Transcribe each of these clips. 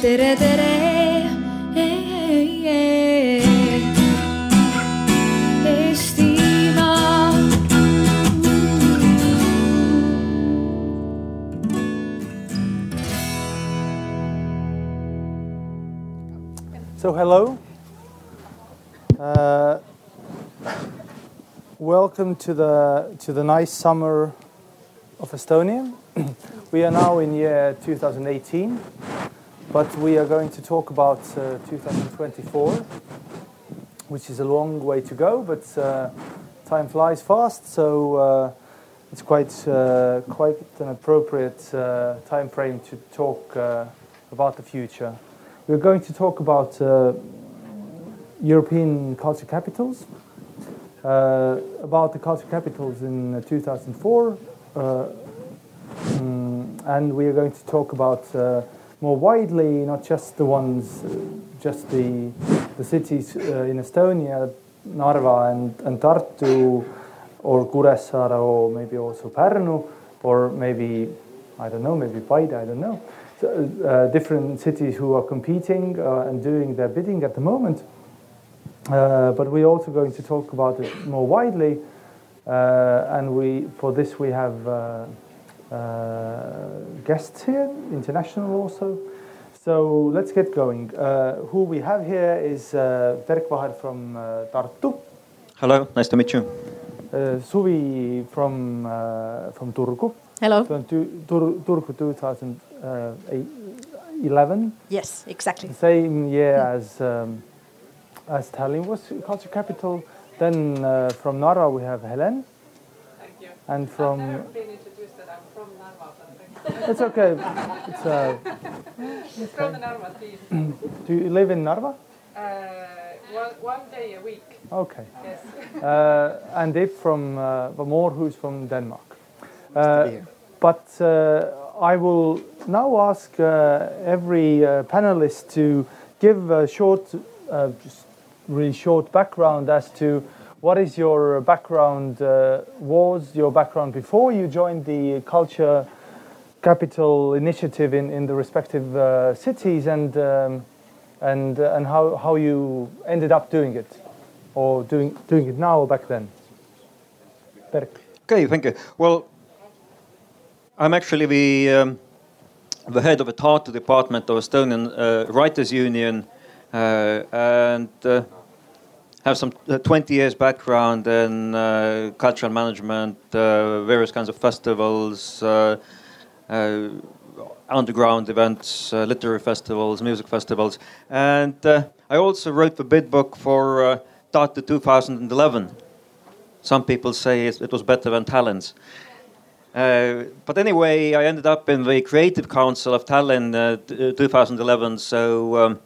tere, tere. So hello. Uh, welcome to the to the nice summer of Estonia. we are now in year 2018, but we are going to talk about uh, 2024, which is a long way to go. But uh, time flies fast, so uh, it's quite uh, quite an appropriate uh, time frame to talk uh, about the future. We're going to talk about European culture capitals, about the culture capitals in uh, 2004, uh, mm, and we are going to talk about more widely, not just the ones, uh, just the, the cities uh, in Estonia, Narva and, and Tartu, or Kuressaare, or maybe also Pärnu, or maybe, I don't know, maybe Paide, I don't know. So, uh, different cities who are competing uh, and doing their bidding at the moment. Uh, but we're also going to talk about it more widely, uh, and we for this we have guests here, international also. So let's get going. Uh, who we have here is uh, Berk Vaher from uh, Tartu, Hello, nice to meet you. uh, Suvi from uh, from Turku, Hello. from Tu- Tur- Turku 2011. Yes, exactly. the same year as um, as Tallinn was culture capital. Then uh, from Narva we have Helen, Thank you. and from I've never been introduced that I'm from Narva, but thank it's okay. It's, uh, you. From the Narva team. do you live in Narva? Uh, one, one day a week, Okay. yes. Uh, and if from uh, Vamor, who's from Denmark. Uh, but uh, I will now ask uh, every uh, panelist to give a short, uh, just really short background as to what is your background uh, was, your background before you joined the culture capital initiative in, in the respective uh, cities and um, and uh, and how, how you ended up doing it or doing doing it now or back then. Berk. Okay, thank you. Well, I'm actually the um, the head of the Tartu department of Estonian uh, Writers Union, uh, and uh, have some uh, 20 years background in cultural management, various kinds of festivals. Uh, underground events, uh, literary festivals, music festivals, and uh, I also wrote the bid book for uh, Tartu 2011. Some people say it, was better than Tallinn's. Uh, but anyway, I ended up in the Creative Council of Tallinn uh, uh, 2011, so um,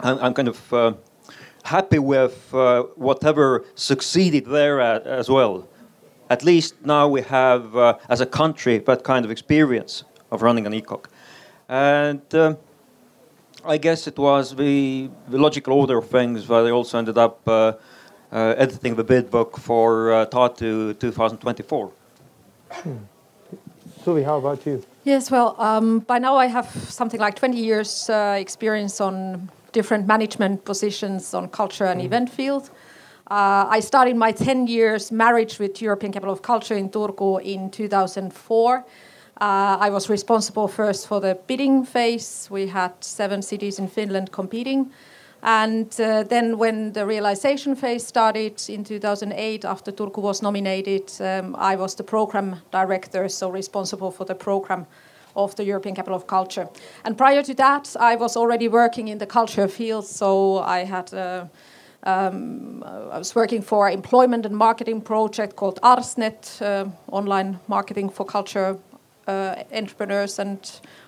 I'm, I'm kind of uh, happy with whatever succeeded there a- as well. At least now we have, uh, as a country, that kind of experience of running an ECOC. And um I guess it was the, the logical order of things that I also ended up uh, uh, editing the bid book for uh, Tartu 2024. Suvi, how about you? Yes, well, um, by now I have something like 20 years uh, experience on different management positions on culture and event field. Uh, I started my 10 years marriage with European Capital of Culture in Turku in 2004. Uh, I was responsible first for the bidding phase. We had seven cities in Finland competing. And uh, then, when the realization phase started in 2008, after Turku was nominated, um, I was the program director, so responsible for the program of the European Capital of Culture. And prior to that, I was already working in the culture field, so I had. Um, I was working for an employment and marketing project called Arsnet, uh, online marketing for culture uh, entrepreneurs and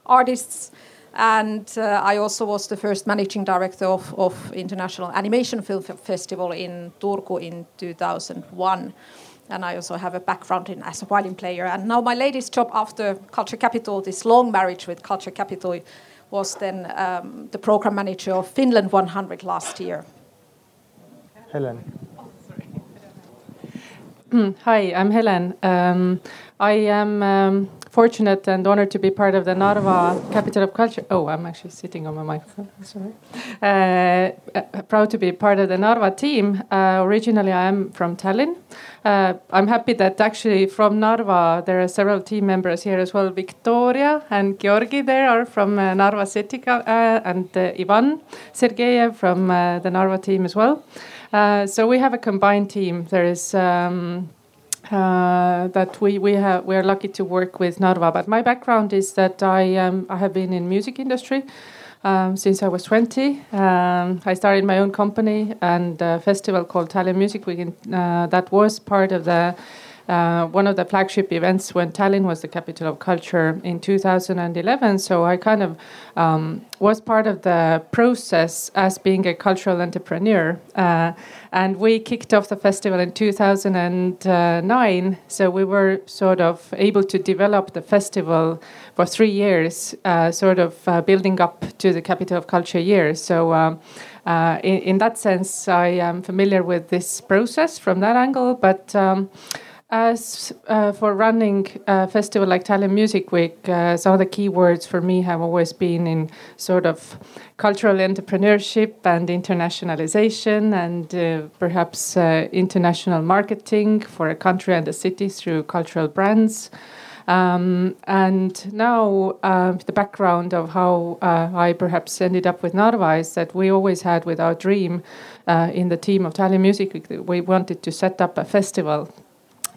artists. And uh, I also was the first managing director of, of International Animation Film Festival in Turku in 2001. And I also have a background in as a violin player. And now my latest job after Culture Capital, this long marriage with Culture Capital, was then um, the program manager of Finland 100 last year. Helen. Hi, I'm Helen. Um, I am um, fortunate and honored to be part of the Narva Capital of Culture. Oh, I'm actually sitting on my microphone. Sorry. Uh, uh, proud to be part of the Narva team. Uh, originally, I am from Tallinn. Uh, I'm happy that actually from Narva there are several team members here as well. Victoria and Georgi there are from uh, Narva City, uh, and Ivan Sergeyev from the Narva team as well. so we have a combined team. There is. Um, uh, that we we have we are lucky to work with Narva. But my background is that I um, I have been in music industry. Um, since I was 20, um, I started my own company and a festival called Tallinn Music Week. Uh, that was part of the uh, one of the flagship events when Tallinn was the capital of culture in 2011. So I kind of um, was part of the process as being a cultural entrepreneur. Uh, and we kicked off the festival in 2009. So we were sort of able to develop the festival for three years, uh, sort of uh, building up to the capital of culture year. So um, uh, in, in, that sense, I am familiar with this process from that angle. But um, as uh, for running a festival like Tallinn Music Week, uh, some of the key words for me have always been in sort of cultural entrepreneurship and internationalization, and uh, perhaps uh, international marketing for a country and a city through cultural brands. Um, and now, uh, the background of how uh, I perhaps ended up with Narva is that we always had with our dream in the team of Tallinn Music Week, we wanted to set up a festival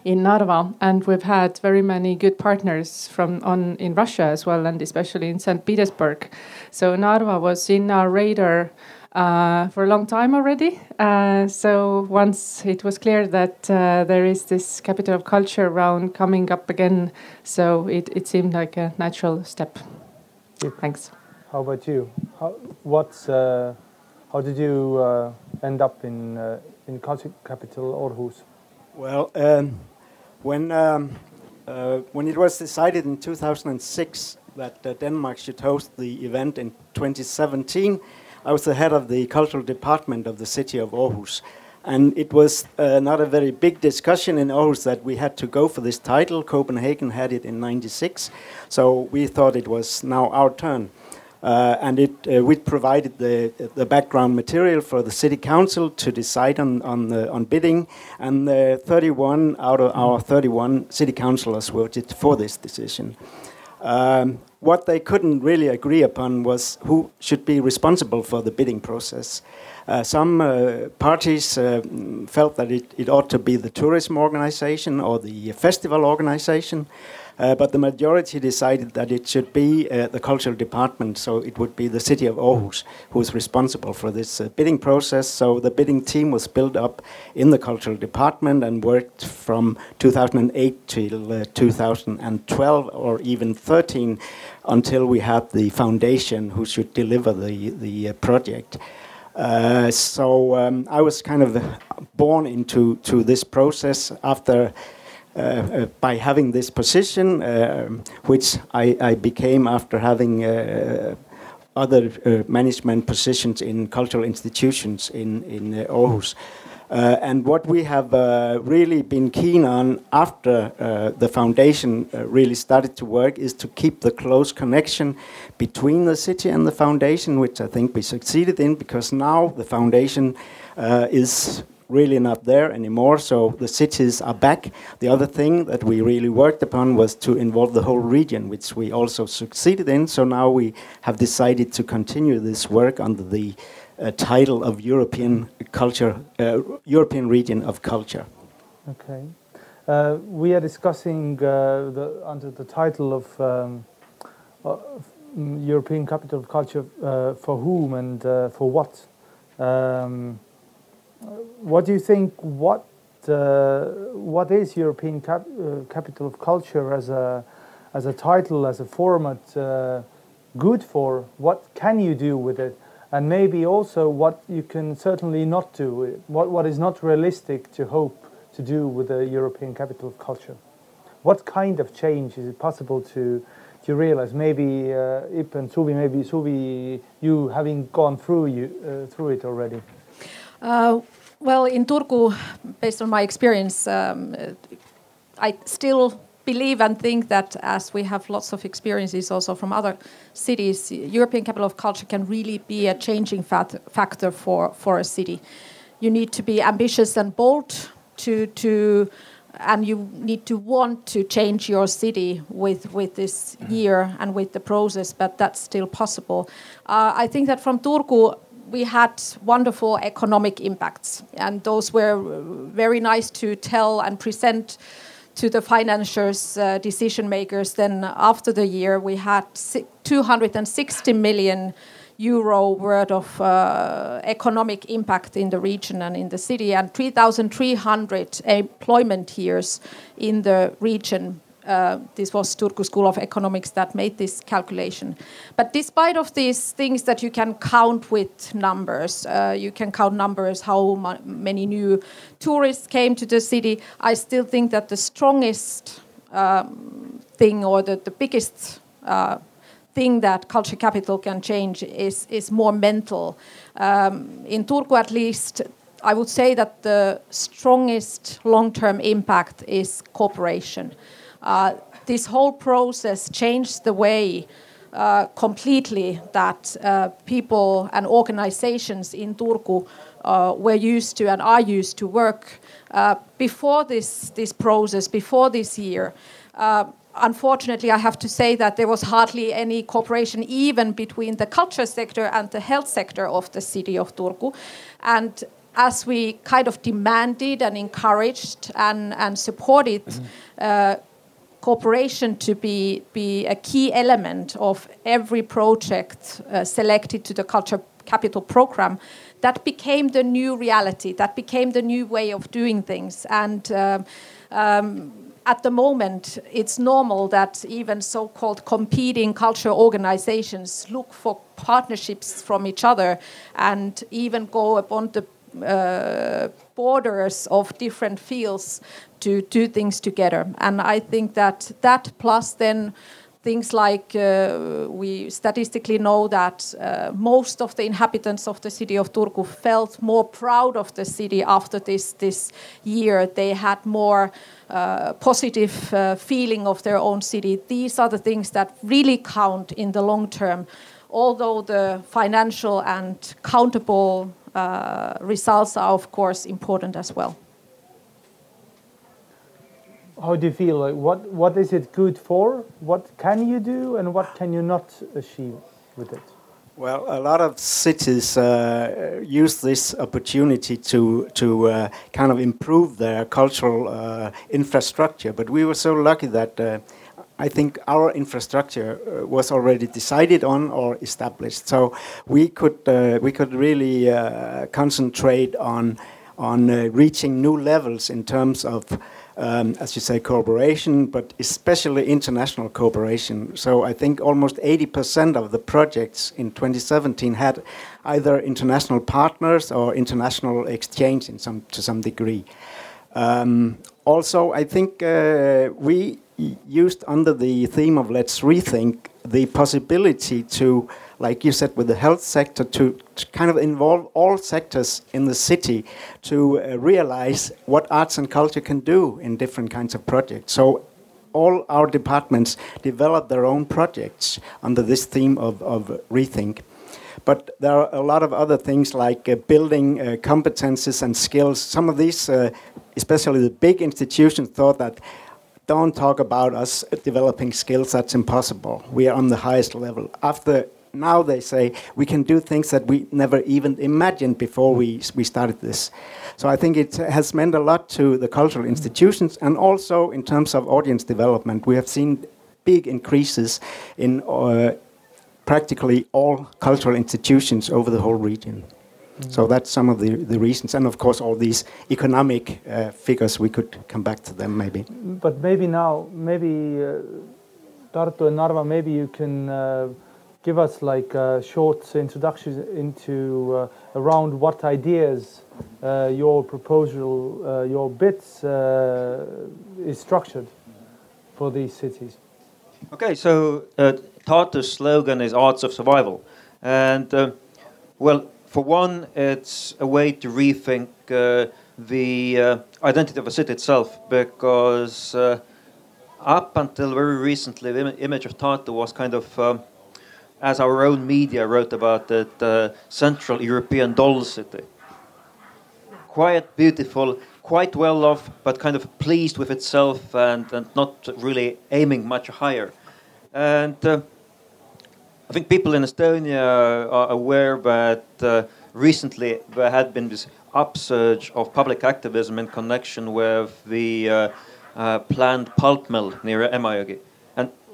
in Narva, and we've had very many good partners from on in Russia as well, and especially in St. Petersburg. So Narva was in our radar uh, for a long time already. Uh, so once it was clear that uh, there is this capital of culture round coming up again, so it, it seemed like a natural step. Thanks. How about you? How, what's, uh, how did you uh, end up in, uh, in culture capital Aarhus? Well, um, when um, uh, when it was decided in 2006 that uh, Denmark should host the event in 2017, I was the head of the cultural department of the city of Aarhus. And it was uh, not a very big discussion in Aarhus that we had to go for this title. Copenhagen had it in 96. So we thought it was now our turn. Uh, and it uh, we provided the the background material for the city council to decide on on, the, on bidding, and 31 out of our 31 city councillors voted for this decision. Um, what they couldn't really agree upon was who should be responsible for the bidding process. Uh, some uh, parties uh, felt that it, it, ought to be the tourism organization or the festival organization. Uh, but the majority decided that it should be uh, the cultural department, so it would be the city of Aarhus who is responsible for this uh, bidding process. So the bidding team was built up in the cultural department and worked from 2008 till uh, 2012 or even 13 until we had the foundation who should deliver the, the uh, project. Uh, so um, I was kind of born into to this process after uh, uh, by having this position, uh, which I, I, became after having other management positions in cultural institutions in, in Aarhus. Uh, and what we have uh, really been keen on after uh, the foundation really started to work is to keep the close connection between the city and the foundation, which I think we succeeded in because now the foundation is really not there anymore. So the cities are back. The other thing that we really worked upon was to involve the whole region, which we also succeeded in. So now we have decided to continue this work under the uh, title of European culture, uh, European region of culture. Okay. Uh, we are discussing uh, the, under the title of um, uh, European Capital of Culture uh, for whom and for what. Um, what do you think? What uh, what is European cap, uh, Capital of Culture as a as a title, as a format, uh, good for? What can you do with it? And maybe also what you can certainly not do. What what is not realistic to hope to do with the European Capital of Culture? What kind of change is it possible to to realize? Maybe uh, Ip and Suvi, maybe Suvi, you having gone through you uh, through it already. Uh, well, in Turku, based on my experience, um, I still believe and think that as we have lots of experiences also from other cities, European Capital of Culture can really be a changing factor for, for a city. You need to be ambitious and bold to to and you need to want to change your city with with this year and with the process, but that's still possible. Uh, I think that from Turku we had wonderful economic impacts, and those were very nice to tell and present to the financiers, uh, decision makers. Then after the year, we had 260 million euro worth of uh, economic impact in the region and in the city, and 3,300 employment years in the region. Uh, this was Turku School of Economics that made this calculation. But despite of these things that you can count with numbers, uh, you can count numbers how many new tourists came to the city. I still think that the strongest um, thing or the, the biggest uh, thing that culture capital can change is, is more mental. Um, in Turku, at least, I would say that the strongest long term impact is cooperation. Uh, this whole process changed the way uh, completely that uh, people and organizations in Turku uh, were used to and are used to work. Uh, before this, this process, before this year, uh, unfortunately, I have to say that there was hardly any cooperation even between the culture sector and the health sector of the city of Turku. And as we kind of demanded and encouraged and, and supported mm-hmm. uh, cooperation to be, be a key element of every project uh, selected to the culture capital program, that became the new reality, that became the new way of doing things. And uh, um, at the moment, it's normal that even so called competing cultural organizations look for partnerships from each other and even go upon the uh, borders of different fields to do things together. And I think that that plus then things like uh, we statistically know that uh, most of the inhabitants of the city of Turku felt more proud of the city after this this year. They had more uh, positive uh, feeling of their own city. These are the things that really count in the long term, although the financial and countable uh, results are, of course, important as well. How do you feel? Like what, what is it good for? What can you do and what can you not achieve with it? Well, a lot of cities uh, use this opportunity to to uh, kind of improve their cultural uh, infrastructure. But we were so lucky that uh, I think our infrastructure uh, was already decided on or established, so we could uh, we could really concentrate on on reaching new levels in terms of um, as you say, cooperation, but especially international cooperation. So I think almost 80% of the projects in 2017 had either international partners or international exchange in some to some degree. Um, also, I think uh, we used under the theme of let's rethink the possibility to like you said, with the health sector to, to kind of involve all sectors in the city to uh, realize what arts and culture can do in different kinds of projects. So all our departments develop their own projects under this theme of, of rethink. But there are a lot of other things like uh, building uh, competences and skills. Some of these, uh, especially the big institutions, thought that don't talk about us developing skills, that's impossible. We are on the highest level. After now they say we can do things that we never even imagined before we, we started this. So I think it has meant a lot to the cultural institutions and also in terms of audience development. We have seen big increases in uh, practically all cultural institutions over the whole region. Mm. So that's some of the, the reasons, and of course all these economic uh, figures. We could come back to them maybe. But maybe now, maybe uh, Tartu and Narva, maybe you can uh, give us like a short introduction into uh, around what ideas uh, your proposal, uh, your bits uh, is structured for these cities. Okay, so uh, Tartu's slogan is Arts of Survival. And uh, well, for one, it's a way to rethink the identity of a city itself because up until very recently, the image of Tartu was kind of, um, as our own media wrote about it, Central European doll city. Quiet, beautiful, quite well off, but kind of pleased with itself and, and not really aiming much higher. And uh, I think people in Estonia are aware that uh, recently there had been this upsurge of public activism in connection with the uh, uh, planned pulp mill near Emajõgi.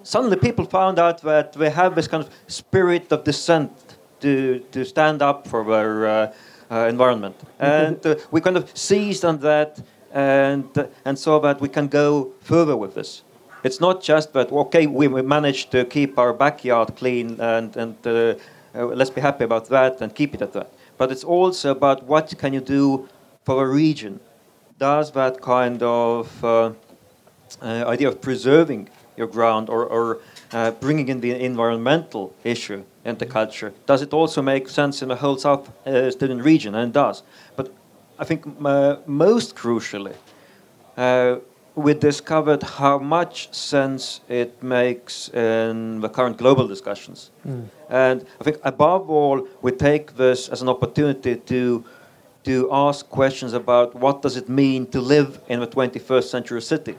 Suddenly people found out that they have this kind of spirit of dissent to, to stand up for their uh, uh, environment. And uh, we kind of seized on that and, and saw that we can go further with this. It's not just that, okay, we, we managed to keep our backyard clean and, and uh, uh, let's be happy about that and keep it at that. But it's also about what can you do for a region. Does that kind of uh, uh, idea of preserving your ground or, or uh, bringing in the environmental issue into culture, does it also make sense in the whole South uh, Estonian region? And it does. But I think uh, most crucially, uh, we discovered how much sense it makes in the current global discussions. Mm. And I think above all, we take this as an opportunity to to ask questions about what does it mean to live in the 21st century city?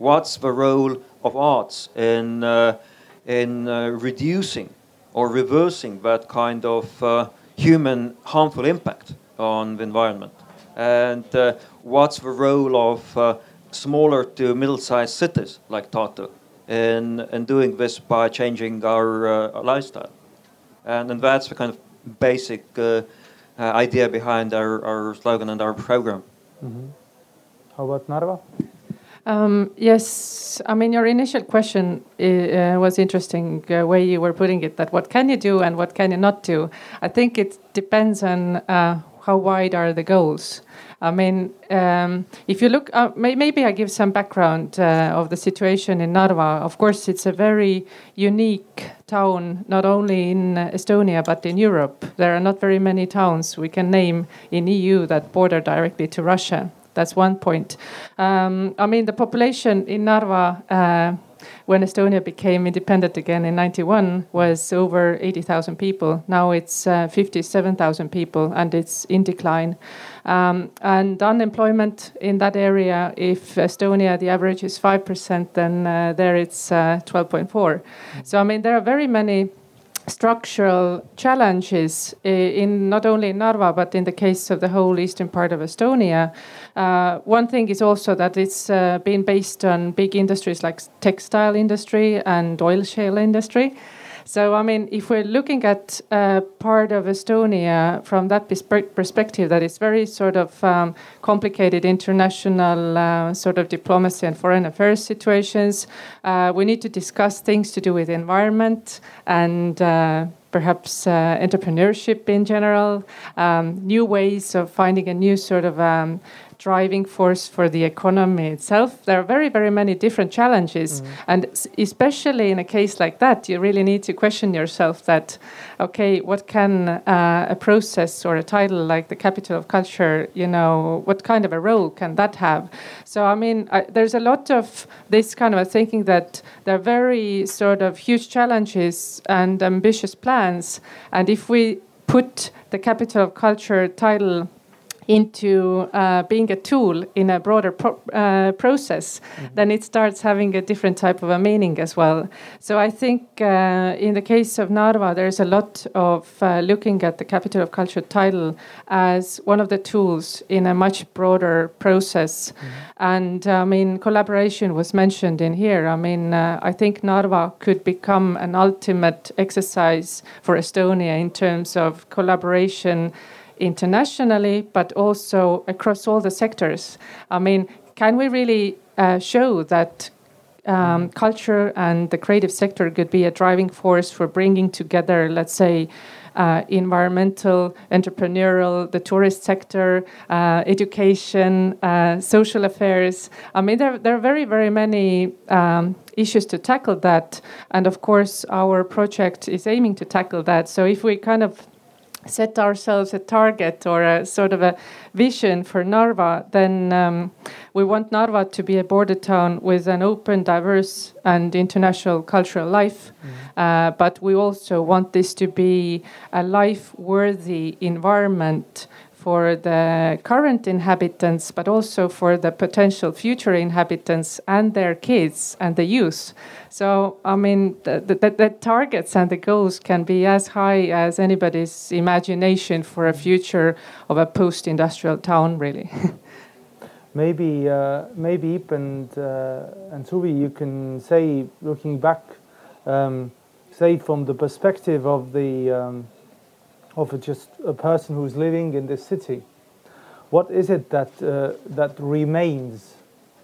What's the role of arts in uh, in uh, reducing or reversing that kind of uh, human harmful impact on the environment? And uh, what's the role of uh, smaller to middle-sized cities like Tartu in, in doing this by changing our, uh, lifestyle. And, and that's the kind of basic idea behind our, our slogan and our program. Mm-hmm. How about Narva? Um, yes, I mean your initial question uh, was interesting uh, way you were putting it. That what can you do and what can you not do? I think it depends on uh, how wide are the goals. I mean, um, if you look, uh, may, maybe I give some background uh, of the situation in Narva. Of course, it's a very unique town, not only in Estonia but in Europe. There are not very many towns we can name in EU that border directly to Russia. That's one point. Um, I mean, the population in Narva. Uh, when Estonia became independent again in 91 was over 80,000 people. Now it's uh, 57,000 people and it's in decline. Um, and unemployment in that area, if Estonia the average is 5%, then uh, there it's uh, 12.4. So, I mean, there are very many structural challenges in not only in Narva but in the case of the whole eastern part of Estonia. Uh, one thing is also that it's uh, been based on big industries like textile industry and oil shale industry. So, I mean, if we're looking at uh, part of Estonia from that perspective, that is very sort of um, complicated international uh, sort of diplomacy and foreign affairs situations, uh, we need to discuss things to do with environment and uh, perhaps uh, entrepreneurship in general, um, new ways of finding a new sort of um, driving force for the economy itself. There are very, very many different challenges. Mm. And especially in a case like that, you really need to question yourself that, okay, what can uh, a process or a title like the capital of culture, you know, what kind of a role can that have? So, I mean, I, there's a lot of this kind of thinking that there are very sort of huge challenges and ambitious plans. And if we put the capital of culture title into uh, being a tool in a broader pro uh, process, mm -hmm. then it starts having a different type of a meaning as well. So I think uh, in the case of Narva, there's a lot of uh, looking at the Capital of Culture title as one of the tools in a much broader process. Mm -hmm. And I mean, collaboration was mentioned in here. I mean, uh, I think Narva could become an ultimate exercise for Estonia in terms of collaboration internationally, but also across all the sectors. I mean, can we really uh, show that um, culture and the creative sector could be a driving force for bringing together, let's say, uh, environmental, entrepreneurial, the tourist sector, uh, education, uh, social affairs. I mean, there, there are very, very many um, issues to tackle that. And of course, our project is aiming to tackle that. So if we kind of set ourselves a target or a sort of a vision for Narva, then um, we want Narva to be a border town with an open, diverse, and international cultural life. Uh, but we also want this to be a life worthy environment for the current inhabitants, but also for the potential future inhabitants and their kids and the youth. So, I mean, the, the, the targets and the goals can be as high as anybody's imagination for a future of a post industrial town, really. Maybe, uh, maybe Ip and, uh, and you can say, looking back, um, say from the perspective of the um, of just a person who's living in this city, what is it that uh, that remains?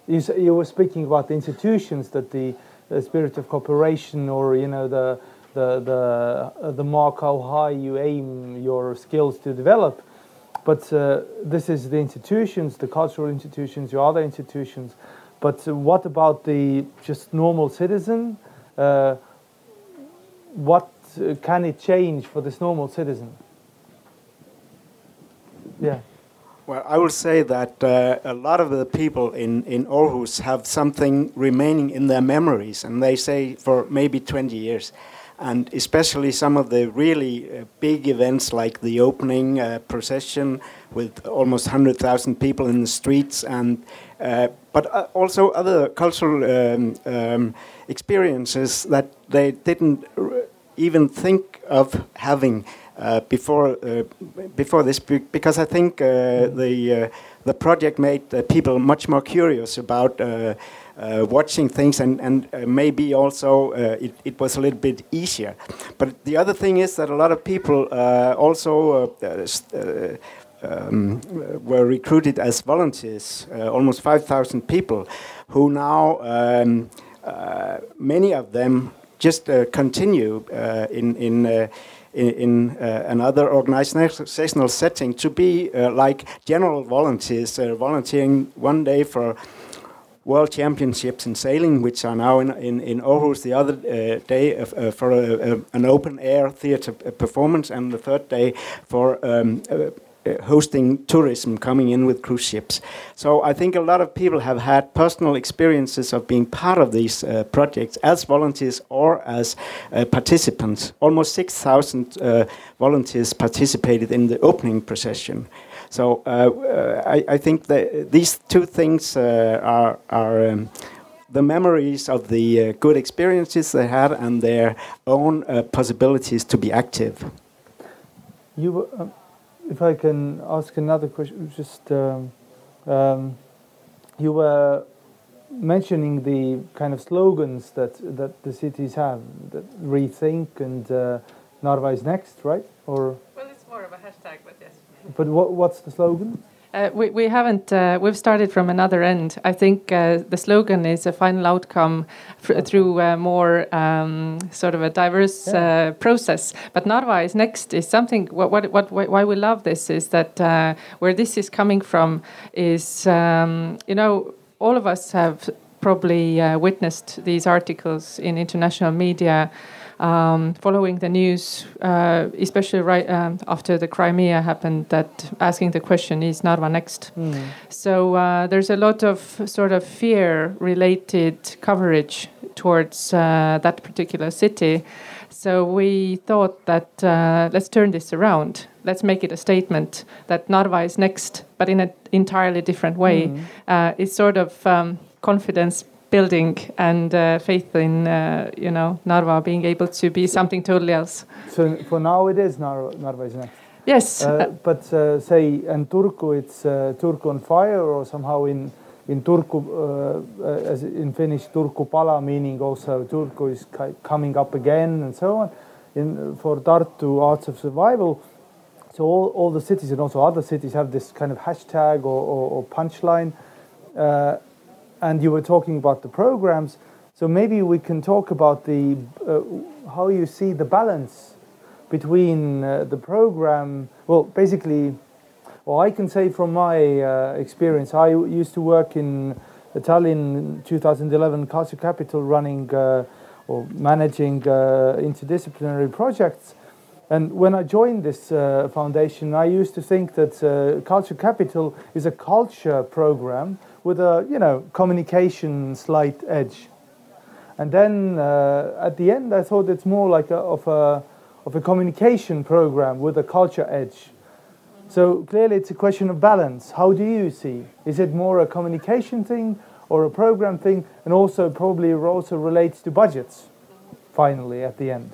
You, you were speaking about the institutions that the, the spirit of cooperation, or you know the the the uh, the mark how high you aim your skills to develop. But uh, this is the institutions, the cultural institutions, your other institutions. But uh, what about the just normal citizen? Uh, what uh, can it change for this normal citizen? Yeah. Well, I will say that uh, a lot of the people in, in Aarhus have something remaining in their memories, and they say for maybe 20 years. And especially some of the really uh, big events like the opening uh, procession with almost 100,000 people in the streets, and, uh, but uh, also other cultural um, um, experiences that they didn't even think of having uh, before uh, before this because I think uh, the uh, the project made uh, people much more curious about uh, watching things and and maybe also it, it was a little bit easier. But the other thing is that a lot of people also. Um, were recruited as volunteers, almost 5,000 people, who now, um, many of them just uh, continue uh, in, in, uh, in, in uh, another organizational setting to be uh, like general volunteers, uh, volunteering one day for World Championships in sailing, which are now in, in, in Aarhus, the other day for a, a, an open air theatre performance, and the third day for um, hosting tourism coming in with cruise ships. So I think a lot of people have had personal experiences of being part of these uh, projects as volunteers or as uh, participants. Almost 6,000 uh, volunteers participated in the opening procession. So uh, uh, I, I think that these two things uh, are, are um, the memories of the uh, good experiences they had and their own uh, possibilities to be active. You, were, um, if I can ask another question, just um, um, you were mentioning the kind of slogans that that the cities have, that rethink and uh, Narva is next, right? Or Well, it's more of a hashtag, but yes. but what what's the slogan? Uh, we, we haven't, uh, we've started from another end. I think uh, the slogan is a final outcome fr- through more um, sort of a diverse uh, process. But Narva is next is something, what, what, what, why we love this is that uh, where this is coming from is, um, you know, all of us have probably uh, witnessed these articles in international media um, following the news, uh, especially right um, after the Crimea happened, that asking the question, is Narva next? So uh, there's a lot of sort of fear related coverage towards uh, that particular city. So we thought that uh, let's turn this around. Let's make it a statement that Narva is next, but in an entirely different way. Uh, it's sort of um, confidence building and uh, faith in uh, you know Narva being able to be something totally else. So for now it is Narva, Narva is next. Yes, Uh, but uh, say in Turku it's uh, Turku on fire, or somehow in in Turku, uh, uh, as in Finnish, Turku palaa, meaning also Turku is coming up again, and so on. In for Tartu Arts of Survival, so all, all the cities and also other cities have this kind of hashtag or, or, or punchline. Uh, and you were talking about the programs, so maybe we can talk about the uh, how you see the balance between uh, the program. Well, basically, well, I can say from my uh, experience, I used to work in Tallinn 2011 Culture Capital, running uh, or managing uh, interdisciplinary projects. And when I joined this uh, foundation, I used to think that Culture Capital is a culture program with a you know communication slight edge. And then uh, at the end, I thought it's more like a, of a of a communication program with a culture edge. So clearly, it's a question of balance. How do you see? Is it more a communication thing or a program thing? And also probably also relates to budgets. Finally, at the end,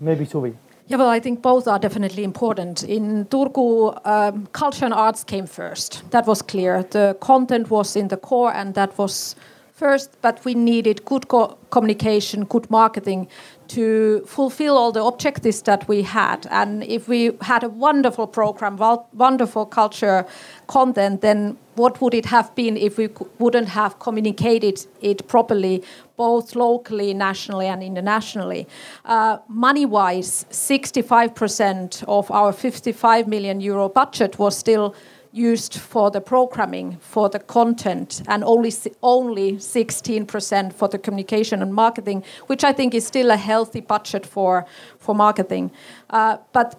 maybe Suvi. Yeah, well, I think both are definitely important. In Turku, um, culture and arts came first. That was clear. The content was in the core, and that was first. But we needed good co communication, good marketing to fulfill all the objectives that we had. And if we had a wonderful program, wonderful culture content, then what would it have been if we wouldn't have communicated it properly, both locally, nationally, and internationally? Uh, money wise, 65% of our 55 million euro budget was still used for the programming, for the content, and only only 16% for the communication and marketing, which I think is still a healthy budget for for marketing. Uh, but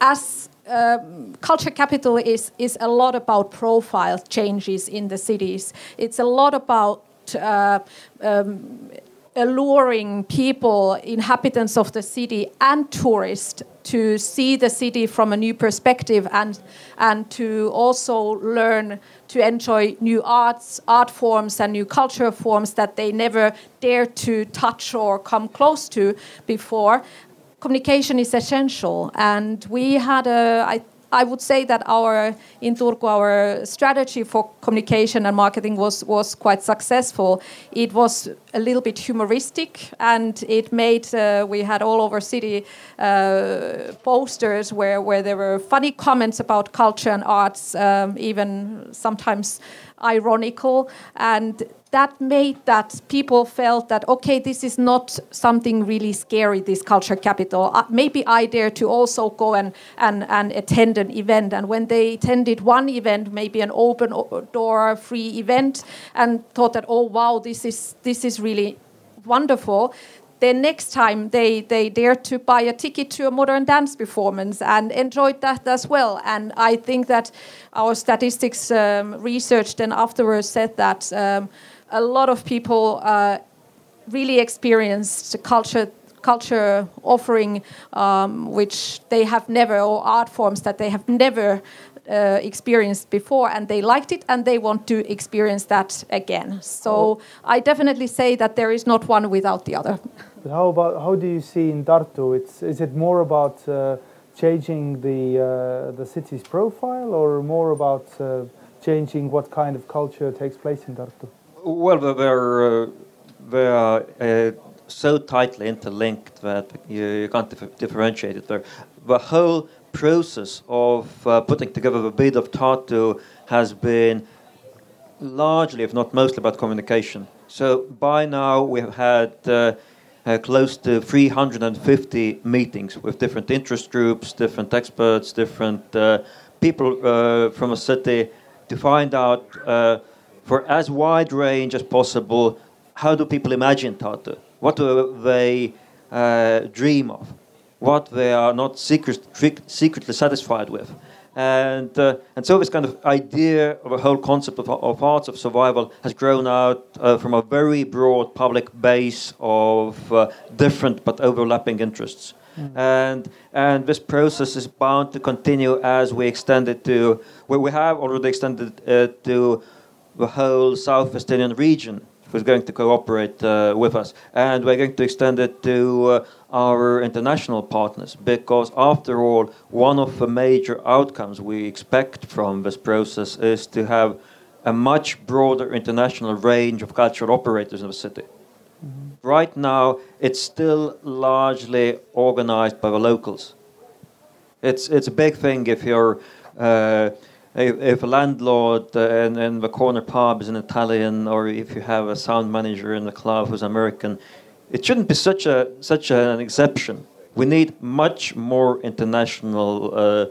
as uh, culture capital is is a lot about profile changes in the cities. It's a lot about uh, um, alluring people, inhabitants of the city, and tourists to see the city from a new perspective and and to also learn to enjoy new arts art forms and new culture forms that they never dared to touch or come close to before. Communication is essential and we had a I I would say that our in Turku our strategy for communication and marketing was was quite successful. It was a little bit humoristic, and it made uh, we had all over city uh, posters where where there were funny comments about culture and arts, um, even sometimes ironical, and that made that people felt that okay this is not something really scary this culture capital uh, maybe i dare to also go and, and, and attend an event and when they attended one event maybe an open door free event and thought that oh wow this is this is really wonderful then next time they, they dared to buy a ticket to a modern dance performance and enjoyed that as well. And I think that our statistics um, research then afterwards said that um, a lot of people uh, really experienced culture culture offering um, which they have never or art forms that they have never uh, experienced before and they liked it and they want to experience that again. So oh. i definitely say that there is not one without the other. But how about how do you see in tartu? It's is it more about uh, changing the uh, the city's profile or more about uh, changing what kind of culture takes place in tartu well, they're, uh, they are uh, so tightly interlinked that you, you can't dif differentiate it there. The whole process of uh, putting together the bid of Tartu has been largely, if not mostly, about communication. So by now we have had uh, uh, close to 350 meetings with different interest groups, different experts, different uh, people uh, from a city to find out for as wide range as possible. How do people imagine Tartu? What do they uh, dream of? What they are not secret, secretly satisfied with? And, uh, and so this kind of idea of a whole concept of, of arts of survival has grown out uh, from a very broad public base of uh, different but overlapping interests. Mm. And, and this process is bound to continue as we extend it to, where we have already extended it to the whole South Estonian region who's going to cooperate uh, with us. And we're going to extend it to uh, our international partners because, after all, one of the major outcomes we expect from this process is to have a much broader international range of cultural operators in the city. Mm-hmm. Right now, it's still largely organized by the locals. It's, it's a big thing if you're uh, if, if a landlord uh, in, the corner pub is an Italian, or if you have a sound manager in the club who's American, it shouldn't be such a such an exception. We need much more international. Uh,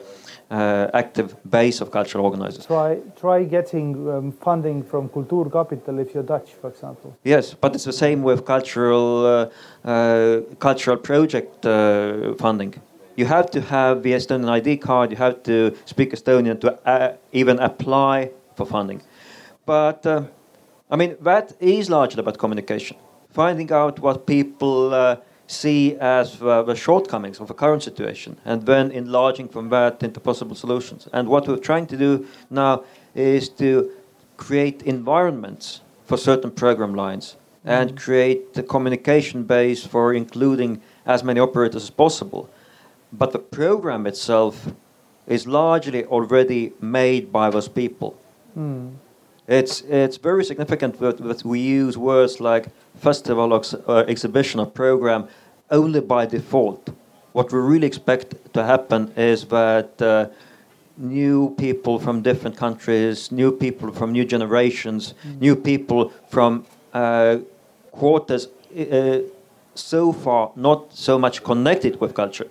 uh, active base of cultural organizers. Try try getting um, funding from Kultuurkapital if you're Dutch, for example. Yes, but it's the same with cultural uh, uh, cultural project uh, funding you have to have the Estonian ID card, you have to speak Estonian to uh, even apply for funding. But uh, I mean, that is largely about communication, finding out what people uh, see as uh, the shortcomings of the current situation, and then enlarging from that into possible solutions. And what we're trying to do now is to create environments for certain program lines and create the communication base for including as many operators as possible. But the program itself is largely already made by those people. It's, it's very significant that, that we use words like festival, or, uh, exhibition, or program only by default. What we really expect to happen is that uh, new people from different countries, new people from new generations, new people from uh, quarters uh, so far not so much connected with culture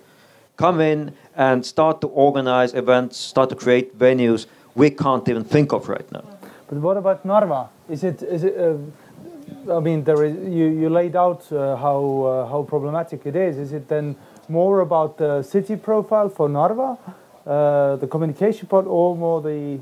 come in and start to organize events, start to create venues we can't even think of right now. But what about Narva? Is it is it? Uh, I mean, there is you, you laid out uh, how uh, how problematic it is. Is it then more about the city profile for Narva, uh, the communication part, or more the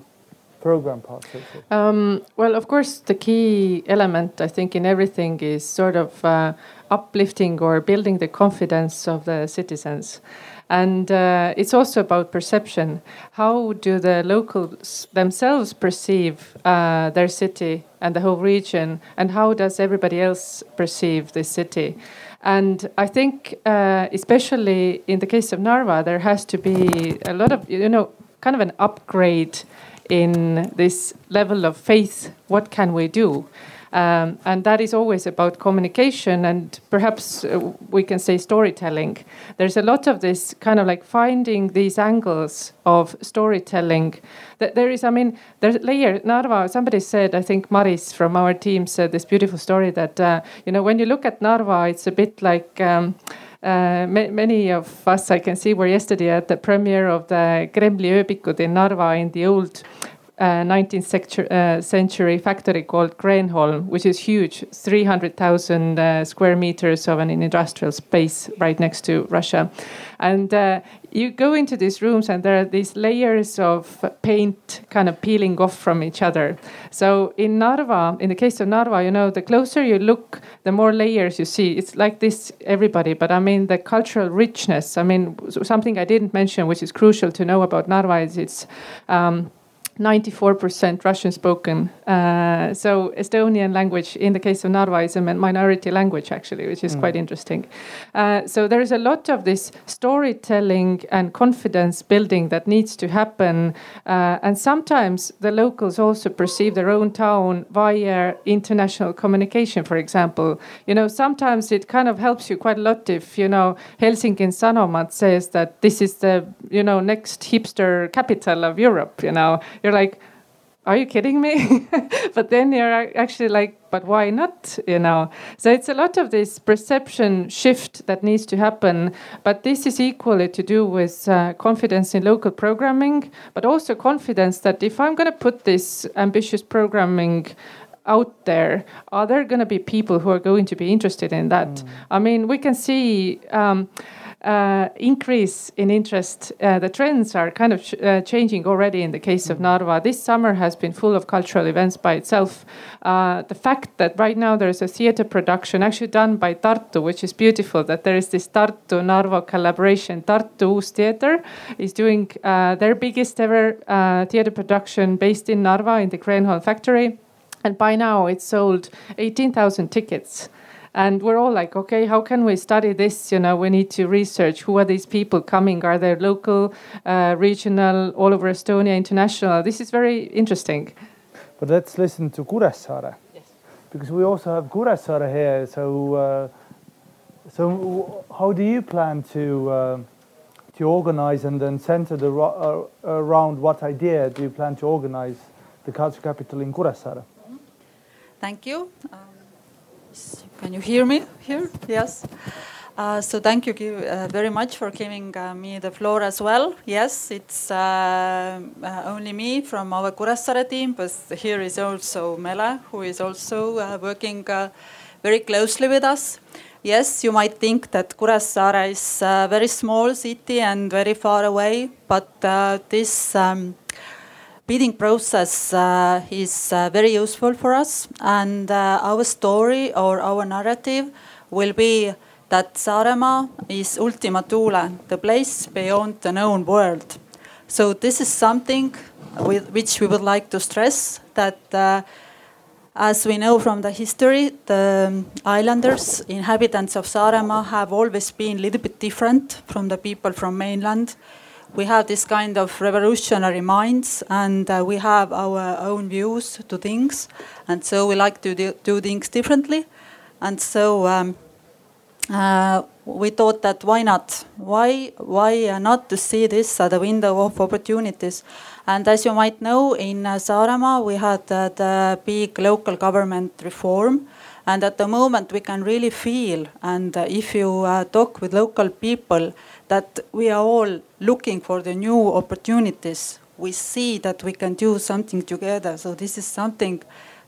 program part? so? Um, well, of course, the key element I think in everything is sort of uh, uplifting or building the confidence of the citizens. And uh, it's also about perception. How do the locals themselves perceive uh, their city and the whole region? And how does everybody else perceive this city? And I think, uh, especially in the case of Narva, there has to be a lot of, you know, kind of an upgrade in this level of faith. What can we do? Um, and that is always about communication and perhaps uh, we can say storytelling. There's a lot of this kind of like finding these angles of storytelling. That there is, I mean, there's layer. Narva. Somebody said, I think Maris from our team said this beautiful story that uh, you know when you look at Narva, it's a bit like. Um, uh, ma- many of us, I can see, were yesterday at the premiere of the Kremli ööbikud in Narva in the old uh, 19th sectu- uh, century factory called Krenholm, which is huge 300,000 uh, square meters of an industrial space right next to Russia. And uh, you go into these rooms, and there are these layers of paint kind of peeling off from each other. So in Narva, in the case of Narva, you know, the closer you look, the more layers you see. It's like this, everybody, but I mean, the cultural richness. I mean, something I didn't mention, which is crucial to know about Narva, is it's. Um, 94% Russian spoken. Uh, so Estonian language, in the case of Narva, is a minority language actually, which is quite interesting. Uh, so there is a lot of this storytelling and confidence building that needs to happen. Uh, and sometimes the locals also perceive their own town via international communication, for example. You know, sometimes it kind of helps you quite a lot if, you know, Helsinki Sanomat says that this is the, you know, next hipster capital of Europe, you know you're like, are you kidding me? but then you're actually like, but why not? You know. So it's a lot of this perception shift that needs to happen. But this is equally to do with uh, confidence in local programming, but also confidence that if I'm going to put this ambitious programming out there, are there going to be people who are going to be interested in that? I mean, we can see. Um, uh, increase in interest. Uh, the trends are kind of uh, changing already in the case of Narva. This summer has been full of cultural events by itself. Uh, the fact that right now there is a theater production actually done by Tartu, which is beautiful, that there is this Tartu Narva collaboration. Tartu Uus Theater is doing uh, their biggest ever uh, theater production based in Narva in the Krenholm factory. And by now it's sold 18,000 tickets and we're all like okay how can we study this you know we need to research who are these people coming are they local uh, regional all over estonia international this is very interesting But let's listen to Kuressaare. Yes. because we also have Kuressaare here. So, uh, so how do you plan to uh, to organize and then center the ro- uh, around what idea do you plan to organize the culture capital in Kuressaare? Thank you. Um, s- can you hear me here? Yes. Uh, so thank you uh, very much for giving uh, me the floor as well. Yes, it's uh, uh, only me from our Kuressaare team, but here is also Mela, who is also uh, working very closely with us. Yes, you might think that Kuressaare is a very small city and very far away, but this um, bidding process uh, is uh, very useful for us. And uh, our story or our narrative will be that Saaremaa is Ultima Thule, the place beyond the known world. So this is something with which we would like to stress that uh, as we know from the history, the islanders, inhabitants of Saaremaa have always been a little bit different from the people from mainland. We have this kind of revolutionary minds and uh, we have our own views to things. And so we like to do, things differently. And so um, uh, we thought that why not? Why, why not to see this as a window of opportunities? And as you might know, in uh, we had uh, the big local government reform. And at the moment we can really feel, and uh, if you uh, talk with local people, that we are all looking for the new opportunities. We see that we can do something together. So this is something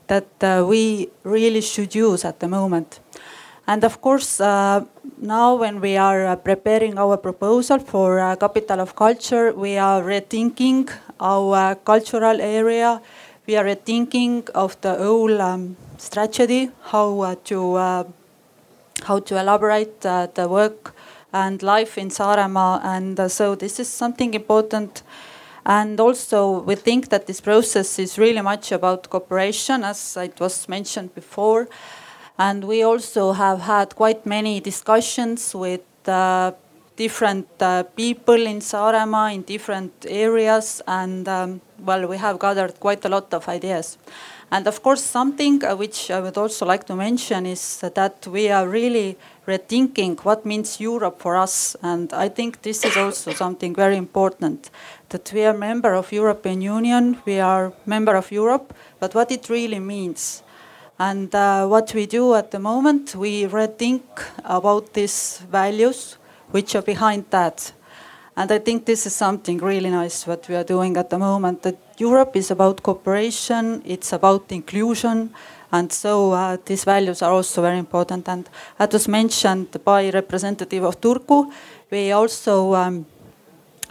that uh, we really should use at the moment. And of course, uh, now when we are uh, preparing our proposal for uh, Capital of Culture, we are rethinking our cultural area. We are rethinking of the whole um, strategy, how uh, to uh, how to elaborate uh, the work and life in Saaremaa. And so this is something important. And also, we think that this process is really much about cooperation, as it was mentioned before. And we also have had quite many discussions with uh, different uh, people in Saaremaa in different areas. And um, well, we have gathered quite a lot of ideas. And of course, something uh, which I would also like to mention is that we are really rethinking what means Europe for us. And I think this is also something very important that we are member of European Union, we are member of Europe, but what it really means. And uh, what we do at the moment, we rethink about these values which are behind that. And I think this is something really nice what we are doing at the moment. That Europe is about cooperation, it's about inclusion, and so uh, these values are also very important. And as was mentioned by representative of Turku, we also um,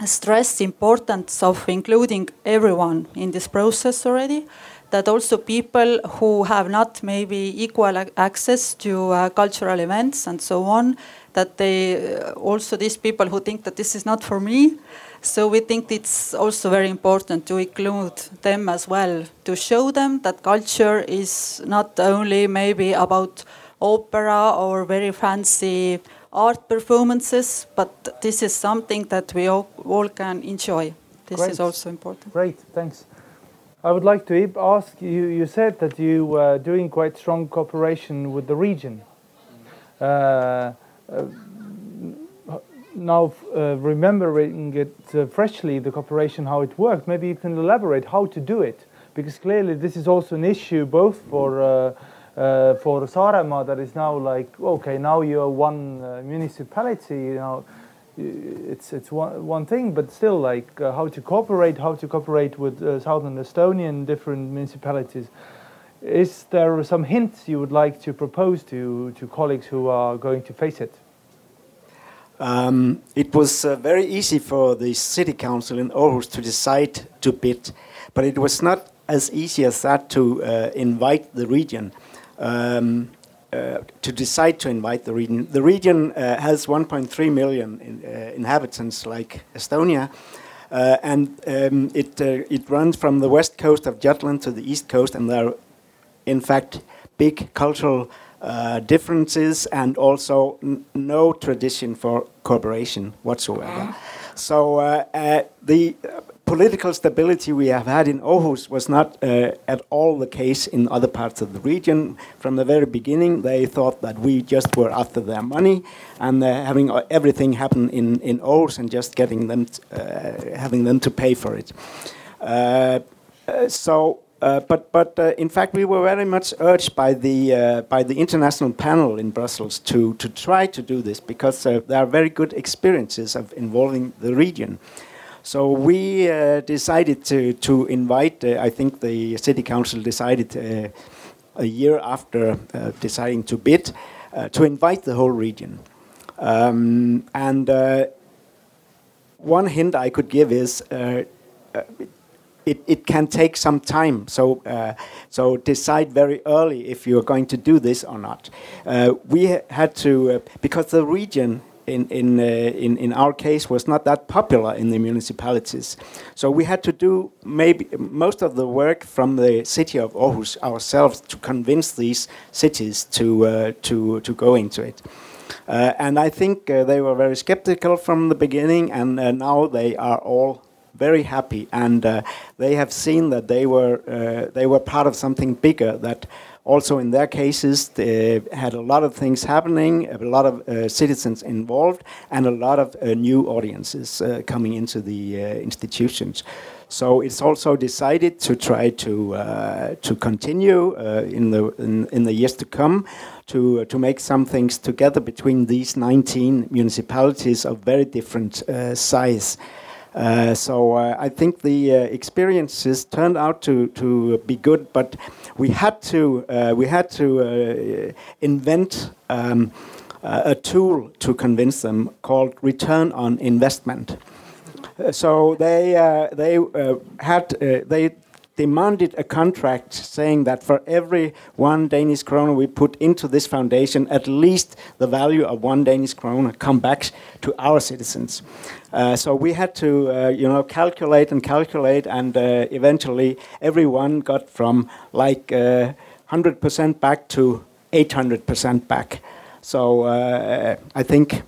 stress the importance of including everyone in this process already that also people who have not maybe equal access to uh, cultural events and so on, that they uh, also these people who think that this is not for me. So we think it's also very important to include them as well, to show them that culture is not only maybe about opera or very fancy art performances, but this is something that we all, all can enjoy. This Great. is also important. Great, thanks. I would like to ask you. You said that you were doing quite strong cooperation with the region. Uh, uh, now, uh, remembering it uh, freshly, the cooperation, how it worked, maybe you can elaborate how to do it, because clearly this is also an issue both for uh, uh, for Saaremaa that is now like okay, now you're one municipality, you know it's it's one, one thing, but still, like uh, how to cooperate, how to cooperate with uh, southern Estonian different municipalities. Is there some hints you would like to propose to to colleagues who are going to face it? Um, it was uh, very easy for the city council in Aarhus to decide to bid, but it was not as easy as that to uh, invite the region. Um, uh, to decide to invite the region. The region uh, has 1.3 million in, uh, inhabitants, like Estonia, uh, and um, it uh, it runs from the west coast of Jutland to the east coast, and there are, in fact, big cultural differences and also no tradition for cooperation whatsoever. So the political stability we have had in Aarhus was not uh, at all the case in other parts of the region. From the very beginning, they thought that we just were after their money and uh, having uh, everything happen in, in Aarhus and just getting them, uh, having them to pay for it. Uh, uh, but but in fact we were very much urged by the by the international panel in Brussels to to try to do this because there are very good experiences of involving the region. So we uh, decided to, to invite, uh, I think the city council decided uh, a year after uh, deciding to bid, uh, to invite the whole region. Um, and uh, one hint I could give is uh, uh, it, it can take some time. So, uh, so decide very early if you're going to do this or not. Uh, we ha had to, uh, because the region in, in, uh, in, in our case was not that popular in the municipalities. So we had to do maybe most of the work from the city of Aarhus ourselves to convince these cities to, uh, to, to go into it. Uh, and I think they were very skeptical from the beginning, and now they are all very happy, and uh, they have seen that they were uh, they were part of something bigger. That also in their cases they had a lot of things happening, a lot of uh, citizens involved, and a lot of new audiences coming into the institutions. So it's also decided to try to uh, to continue uh, in the in, in, the years to come to to make some things together between these 19 municipalities of very different uh, size. Uh, so uh, I think the uh, experiences turned out to, to be good, but we had to we had to invent um, a tool to convince them called return on investment. So they uh, they uh, had uh, they demanded a contract saying that for every one Danish kroner we put into this foundation, at least the value of one Danish kroner come back to our citizens. Uh, so we had to, uh, you know, calculate and calculate, and uh, eventually everyone got from like 100% back to 800% back. So I think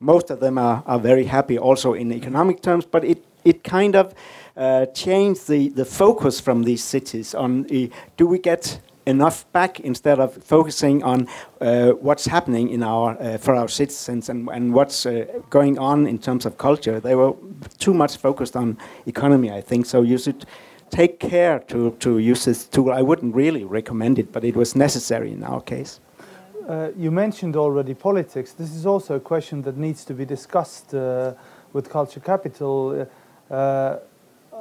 most of them are, are very happy also in economic terms, but it, it kind of uh, changed the, the focus from these cities on uh, do we get enough back instead of focusing on uh, what's happening in our uh, for our citizens and, and what's uh, going on in terms of culture. They were too much focused on economy, I think. So you should take care to, to use this tool. I wouldn't really recommend it, but it was necessary in our case. Uh, you mentioned already politics. This is also a question that needs to be discussed uh, with Culture Capital.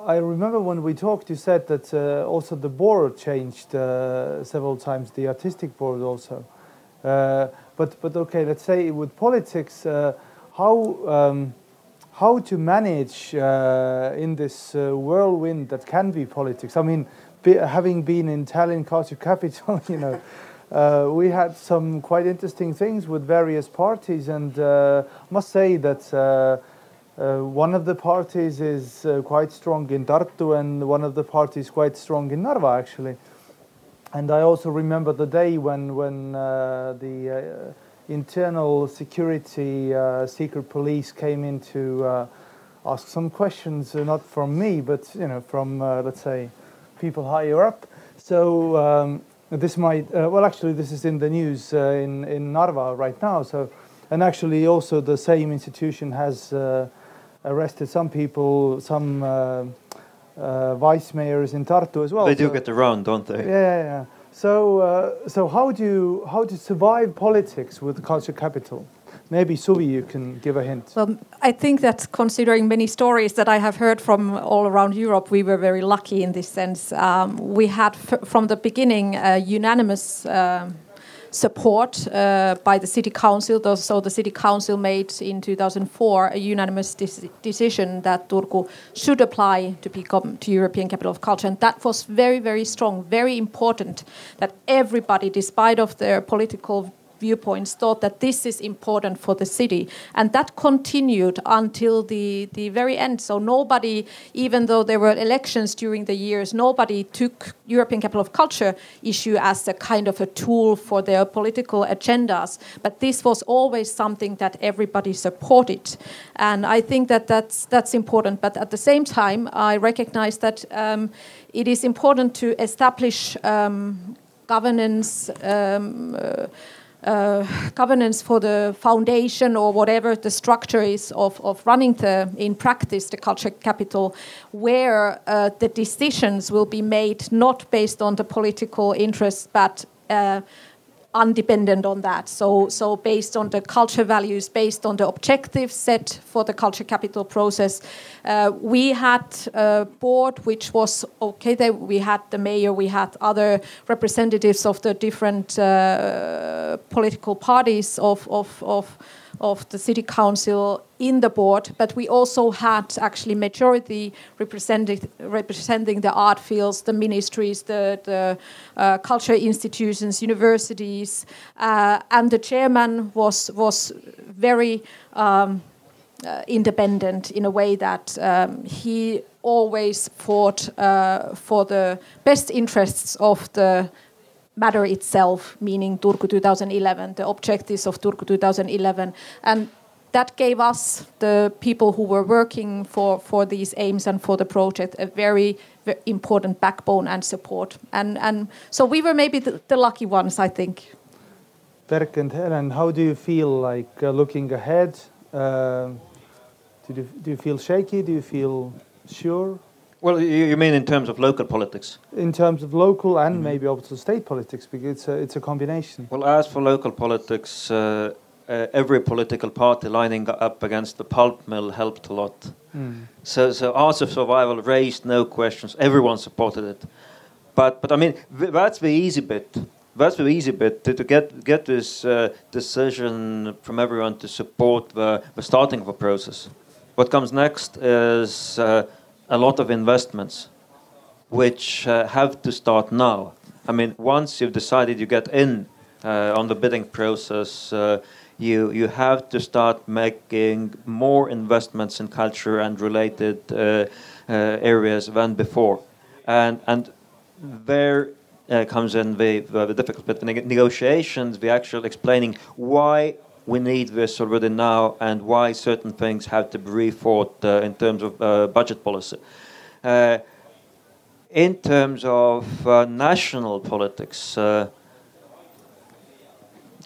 Uh, I remember when we talked, you said that uh, also the board changed uh, several times, the artistic board also. but but okay, let's say with politics, how um, how to manage in this whirlwind that can be politics. I mean, be, having been in Tallinn Culture Capital, you know. Uh, we had some quite interesting things with various parties, and uh, must say that uh, uh one of the parties is uh, quite strong in Tartu, and one of the parties quite strong in Narva, actually. And I also remember the day when when uh, the internal security secret police came in to ask some questions, not from me, but you know from let's say people higher up. So. Um, this might, uh, well, actually, this is in the news uh, in, in Narva right now. So, and actually, also the same institution has uh, arrested some people, some uh, uh, vice mayors in Tartu as well. They do so, get around, don't they? Yeah, yeah. So, uh, so how do you how to survive politics with culture capital? Maybe Suvi, you can give a hint. Well, I think that considering many stories that I have heard from all around Europe, we were very lucky in this sense. Um, we had from the beginning a unanimous. Uh, support uh, by the city council. So the city council made in 2004 a unanimous decision that Turku should apply to become to European Capital of Culture, and that was very, very strong, very important. That everybody, despite of their political viewpoints thought that this is important for the city. And that continued until the, the very end. So nobody, even though there were elections during the years, nobody took European Capital of Culture issue as a kind of a tool for their political agendas. But this was always something that everybody supported. And I think that that's, that's important. But at the same time, I recognize that um, it is important to establish um, governance. Um, uh, uh, governance for the foundation or whatever the structure is of, of running the in practice the culture capital where uh, the decisions will be made not based on the political interests but uh, undependent on that. So, so based on the culture values, based on the objectives set for the culture capital process, uh, we had a board which was okay. We had the mayor, we had other representatives of the different uh, political parties of of of of the city council in the board, but we also had actually majority representing representing the art fields, the ministries, the, the uh, culture institutions, universities, uh, and the chairman was was very. Um, uh, independent in a way that um, he always fought uh, for the best interests of the matter itself, meaning Turku 2011, the objectives of Turku 2011. And that gave us, the people who were working for, for these aims and for the project, a very, very important backbone and support. And, and so we were maybe the, the lucky ones, I think. Berk and Helen, how do you feel like uh, looking ahead? Uh, do, you, do you feel shaky? Do you feel sure? Well, you, you mean in terms of local politics? In terms of local and mm-hmm. maybe also state politics, because it's a, it's a combination. Well, as for local politics, uh, uh, every political party lining up against the pulp mill helped a lot. Mm. So, so Arts of Survival raised no questions. Everyone supported it. But, but I mean, that's the easy bit. That's the easy bit to, to get get this uh, decision from everyone to support the, the starting of a process. What comes next is uh, a lot of investments which uh, have to start now. I mean, once you've decided you get in uh, on the bidding process, uh, you you have to start making more investments in culture and related uh, uh, areas than before, and and there uh, comes in the, the difficult bit, the negotiations, the actual explaining why we need this already now and why certain things have to be rethought uh, in terms of uh, budget policy. Uh, in terms of uh, national politics, uh,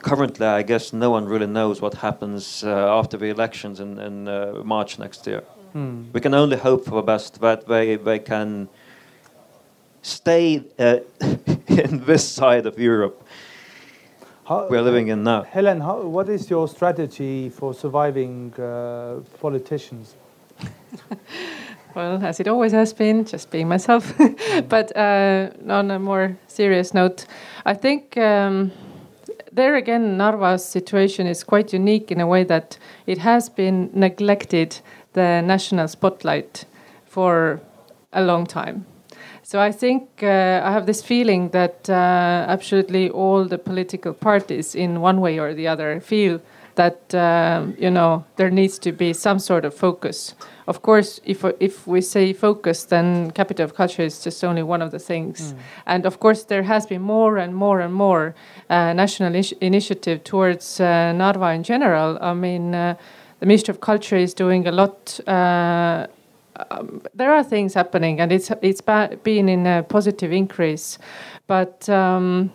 currently, I guess no one really knows what happens uh, after the elections in, in March next year. Hmm. We can only hope for the best that they, they can stay in this side of Europe how, we're living in now. Helen, how, what is your strategy for surviving uh, politicians? well, as it always has been, just being myself. but uh, on a more serious note, I think um, there again, Narva's situation is quite unique in a way that it has been neglected the national spotlight for a long time. So I think uh, I have this feeling that uh, absolutely all the political parties, in one way or the other, feel that um, you know there needs to be some sort of focus. Of course, if if we say focus, then capital of culture is just only one of the things. Mm. And of course, there has been more and more and more uh, national initiative towards uh, Narva in general. I mean, uh, the Ministry of Culture is doing a lot uh, um, there are things happening, and it's it's been in a positive increase, but. Um,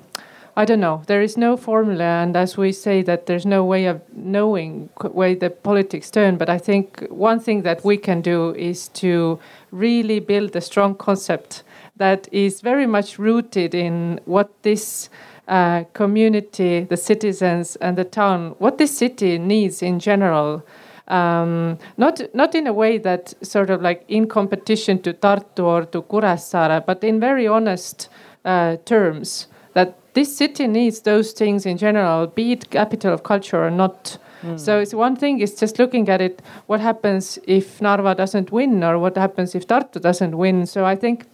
I don't know. There is no formula, and as we say, that there's no way of knowing where the politics turn. But I think one thing that we can do is to really build a strong concept that is very much rooted in what this uh, community, the citizens, and the town, what this city needs in general um, not not in a way that sort of like in competition to Tartu or to Kuressaare, but in very honest uh, terms that this city needs those things in general, be it capital of culture or not. Mm. So it's one thing is just looking at it. What happens if Narva doesn't win, or what happens if Tartu doesn't win? So I think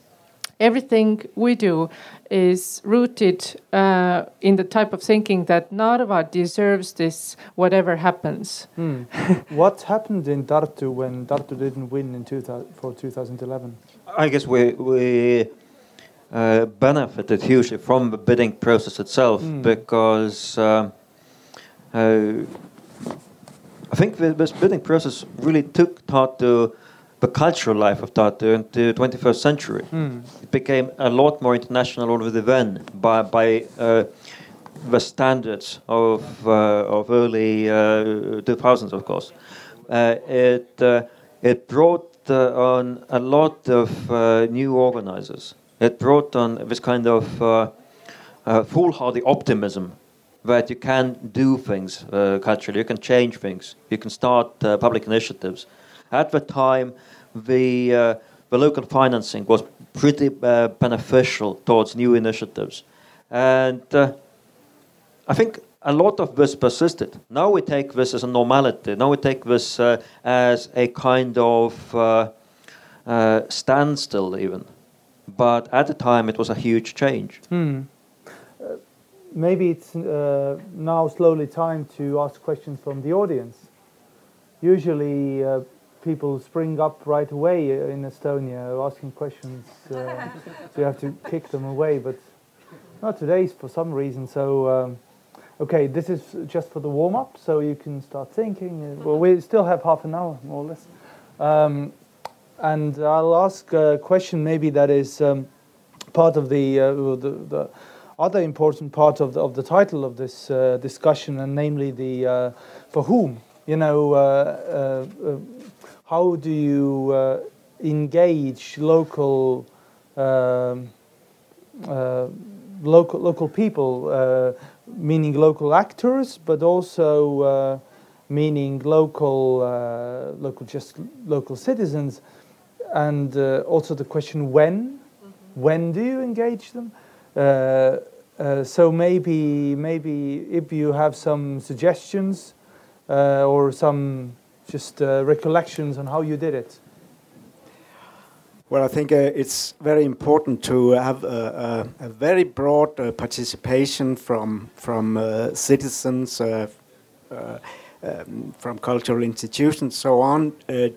everything we do is rooted uh, in the type of thinking that Narva deserves this, whatever happens. Mm. what happened in Tartu when Tartu didn't win in 2000, for 2011? I guess we we uh, benefited hugely from the bidding process itself mm. because. Uh, uh, I think this bidding process really took Tartu the cultural life of Tartu in the 21st century. Mm. It became a lot more international already then by, by uh, the standards of, uh, of early uh, 2000s, of course. Uh, it, uh, it brought uh, on a lot of new organizers. It brought on this kind of foolhardy optimism that you can do things uh, culturally, you can change things, you can start uh, public initiatives. At the time, the uh, the local financing was pretty uh, beneficial towards new initiatives, and uh, I think a lot of this persisted. Now we take this as a normality. Now we take this uh, as a kind of standstill, even. But at the time, it was a huge change. Hmm maybe it's uh, now slowly time to ask questions from the audience. Usually, uh, people spring up right away in Estonia asking questions, uh, so you have to kick them away. But not today for some reason. So, um, okay, this is just for the warm up, so you can start thinking. Well, we still have half an hour, more or less. Um, and I'll ask a question maybe that is um, part of the, uh, the, the other important part of the, of the title of this uh, discussion, and namely the uh, for whom. You know, uh, uh, uh how do you uh, engage local um, local local people, meaning local actors, but also meaning local local just local citizens, and also the question when. Mm -hmm. When do you engage them? Uh, uh, so maybe maybe if you have some suggestions uh, or some just recollections on how you did it. Well, I think uh, it's very important to have a, a, a very broad uh, participation from from uh, citizens, um, from cultural institutions, so on, uh,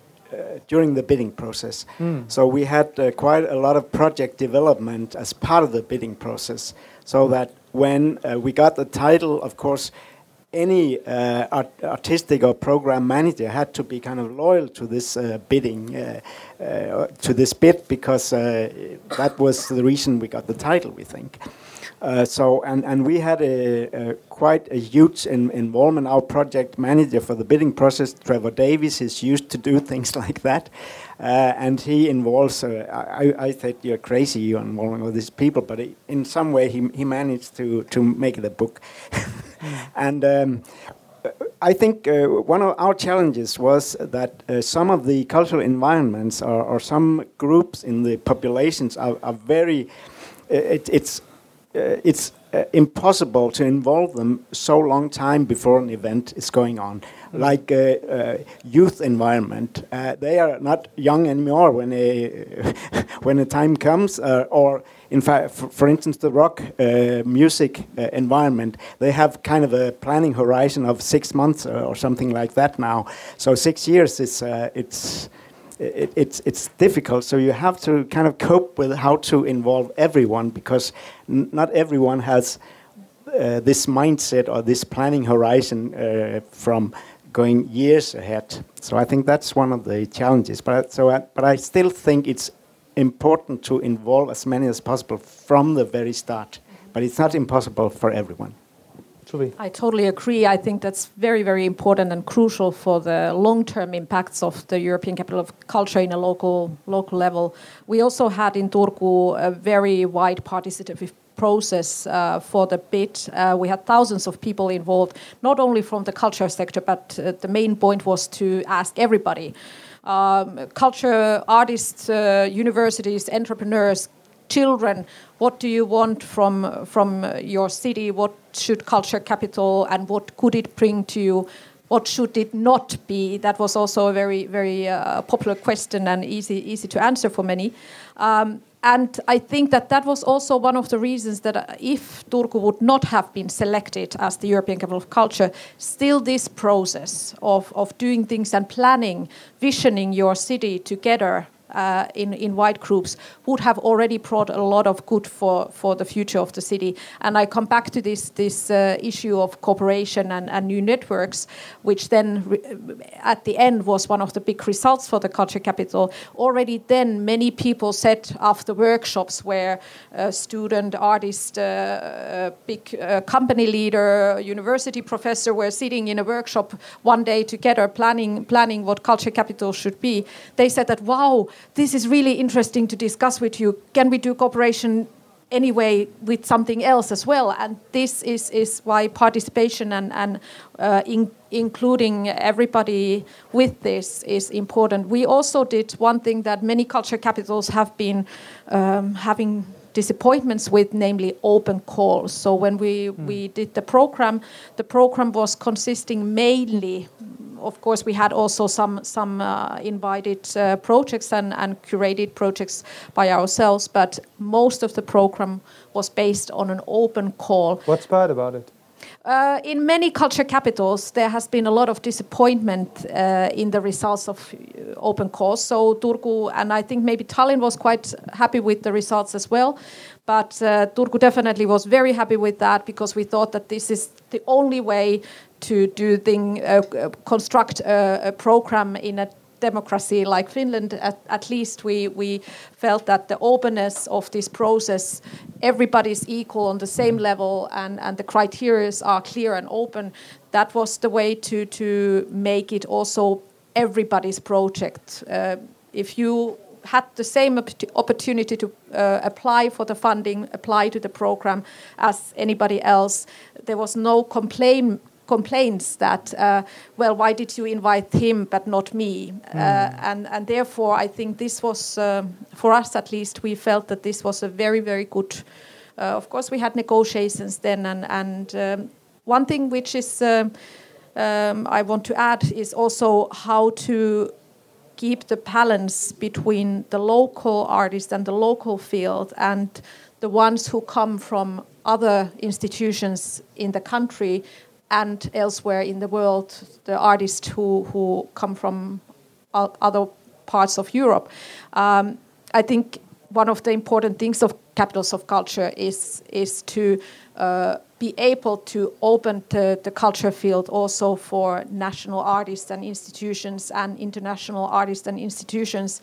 during the bidding process. Mm. So we had uh, quite a lot of project development as part of the bidding process, so that when uh, we got the title, of course, any uh, art artistic or program manager had to be kind of loyal to this uh, bidding, uh, to this bid, because that was the reason we got the title, we think. Uh, so and and we had a, a quite a huge in, involvement. Our project manager for the bidding process, Trevor Davies, is used to do things like that, uh, and he involves. Uh, I, I thought you're crazy, you're involving all these people, but in some way he he managed to to make it a book, and. Um, I think uh, one of our challenges was that uh, some of the cultural environments or, or, some groups in the populations are, are very. It, it's uh, it's uh, impossible to involve them so long time before an event is going on. Like uh, uh, youth environment, uh, they are not young anymore when a when the time comes. Uh, or in fact, for, instance, the rock music environment, they have kind of a planning horizon of six months or something like that now. So six years is it's it, it's it's difficult. So you have to kind of cope with how to involve everyone because not everyone has uh, this mindset or this planning horizon uh, from going years ahead. So I think that's one of the challenges. But so I, but I still think it's important to involve as many as possible from the very start. But it's not impossible for everyone. I totally agree. I think that's very, very important and crucial for the long-term impacts of the European Capital of Culture in a local local level. We also had in Turku a very wide participative process uh, for the bid. Uh, we had thousands of people involved, not only from the culture sector, but uh, the main point was to ask everybody. Um, culture artists, uh, universities, entrepreneurs, children what do you want from from your city what should culture capital and what could it bring to you what should it not be that was also a very very uh, popular question and easy easy to answer for many um, and I think that that was also one of the reasons that uh, if Turku would not have been selected as the European capital of culture, still this process of, of doing things and planning, visioning your city together uh, in, in wide groups would have already brought a lot of good for, for the future of the city. And I come back to this, this uh, issue of cooperation and, and new networks, which then at the end was one of the big results for the culture capital. Already then, many people said after workshops where a student, artist, uh, big uh, company leader, university professor were sitting in a workshop one day together planning, planning what culture capital should be, they said that, wow, this is really interesting to discuss with you. Can we do cooperation anyway with something else as well. And this is, is why participation and, and uh, in, including everybody with this is important. We also did one thing that many culture capitals have been um, having disappointments with, namely open calls. So when we, mm. we did the program, the program was consisting mainly of course, we had also some some uh, invited uh, projects and, and curated projects by ourselves, but most of the program was based on an open call. What's bad about it? Uh, in many culture capitals, there has been a lot of disappointment uh, in the results of uh, open calls. So Turku and I think maybe Tallinn was quite happy with the results as well. But uh, Turku definitely was very happy with that because we thought that this is the only way to do thing, uh, construct a, a program in a democracy like Finland, at, at, least we, we felt that the openness of this process, everybody's equal on the same level and, and the criteria are clear and open. That was the way to, to make it also everybody's project. Uh, if you had the same opportunity to uh, apply for the funding, apply to the program as anybody else, there was no complaint complaints that, uh, well, why did you invite him but not me? Mm. Uh, and, and therefore, I think this was, uh, for us at least, we felt that this was a very, very good. Uh, of course, we had negotiations then, and, and um, one thing which is um, um, I want to add is also how to keep the balance between the local artist and the local field and the ones who come from other institutions in the country and elsewhere in the world, the artists who, who come from other parts of Europe. Um, I think one of the important things of capitals of culture is is to uh, be able to open the, the culture field also for national artists and institutions and international artists and institutions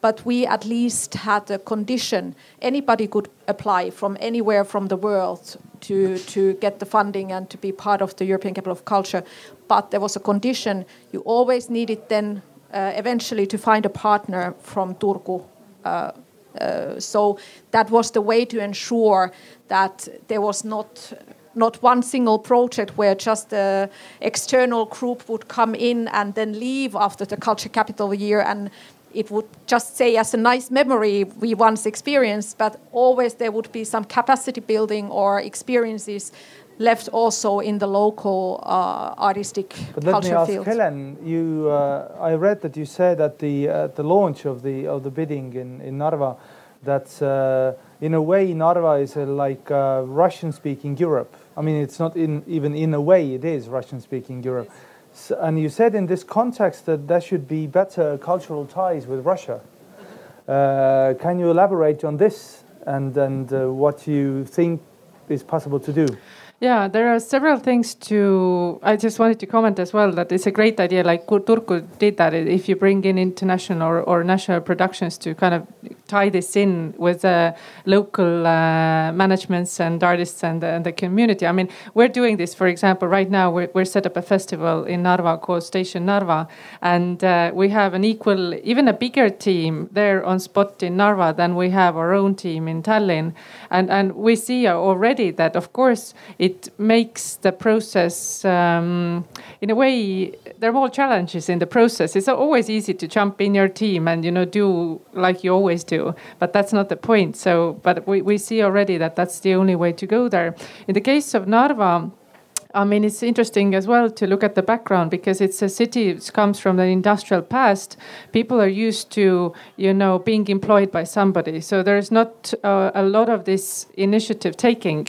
but we at least had a condition. Anybody could apply from anywhere from the world to, to get the funding and to be part of the European Capital of Culture. But there was a condition. You always needed then uh, eventually to find a partner from Turku. Uh, uh, so that was the way to ensure that there was not not one single project where just the external group would come in and then leave after the culture capital year and it would just say as a nice memory we once experienced, but always there would be some capacity building or experiences left also in the local uh, artistic but let me ask Helen, you, uh, I read that you said at the uh, the launch of the of the bidding in in Narva that uh, in a way Narva is like uh, Russian-speaking Europe. I mean, it's not in even in a way it is Russian-speaking Europe. Yes and you said in this context that there should be better cultural ties with Russia. Uh, can you elaborate on this and, and uh, what you think is possible to do? Yeah, there are several things to. I just wanted to comment as well that it's a great idea. Like Turku did that. If you bring in international or, or national productions to kind of tie this in with uh, local uh, managements and artists and, and, the community. I mean, we're doing this, for example, right now. We're, we're set up a festival in Narva called Station Narva, and uh, we have an equal, even a bigger team there on spot in Narva than we have our own team in Tallinn, and and we see already that, of course. It it makes the process, um, in a way, there are more challenges in the process. It's always easy to jump in your team and you know do like you always do, but that's not the point. So, but we, we see already that that's the only way to go there. In the case of Narva. I mean, it's interesting as well to look at the background because it's a city that comes from the industrial past. People are used to, you know, being employed by somebody. So there's not uh, a lot of this initiative taking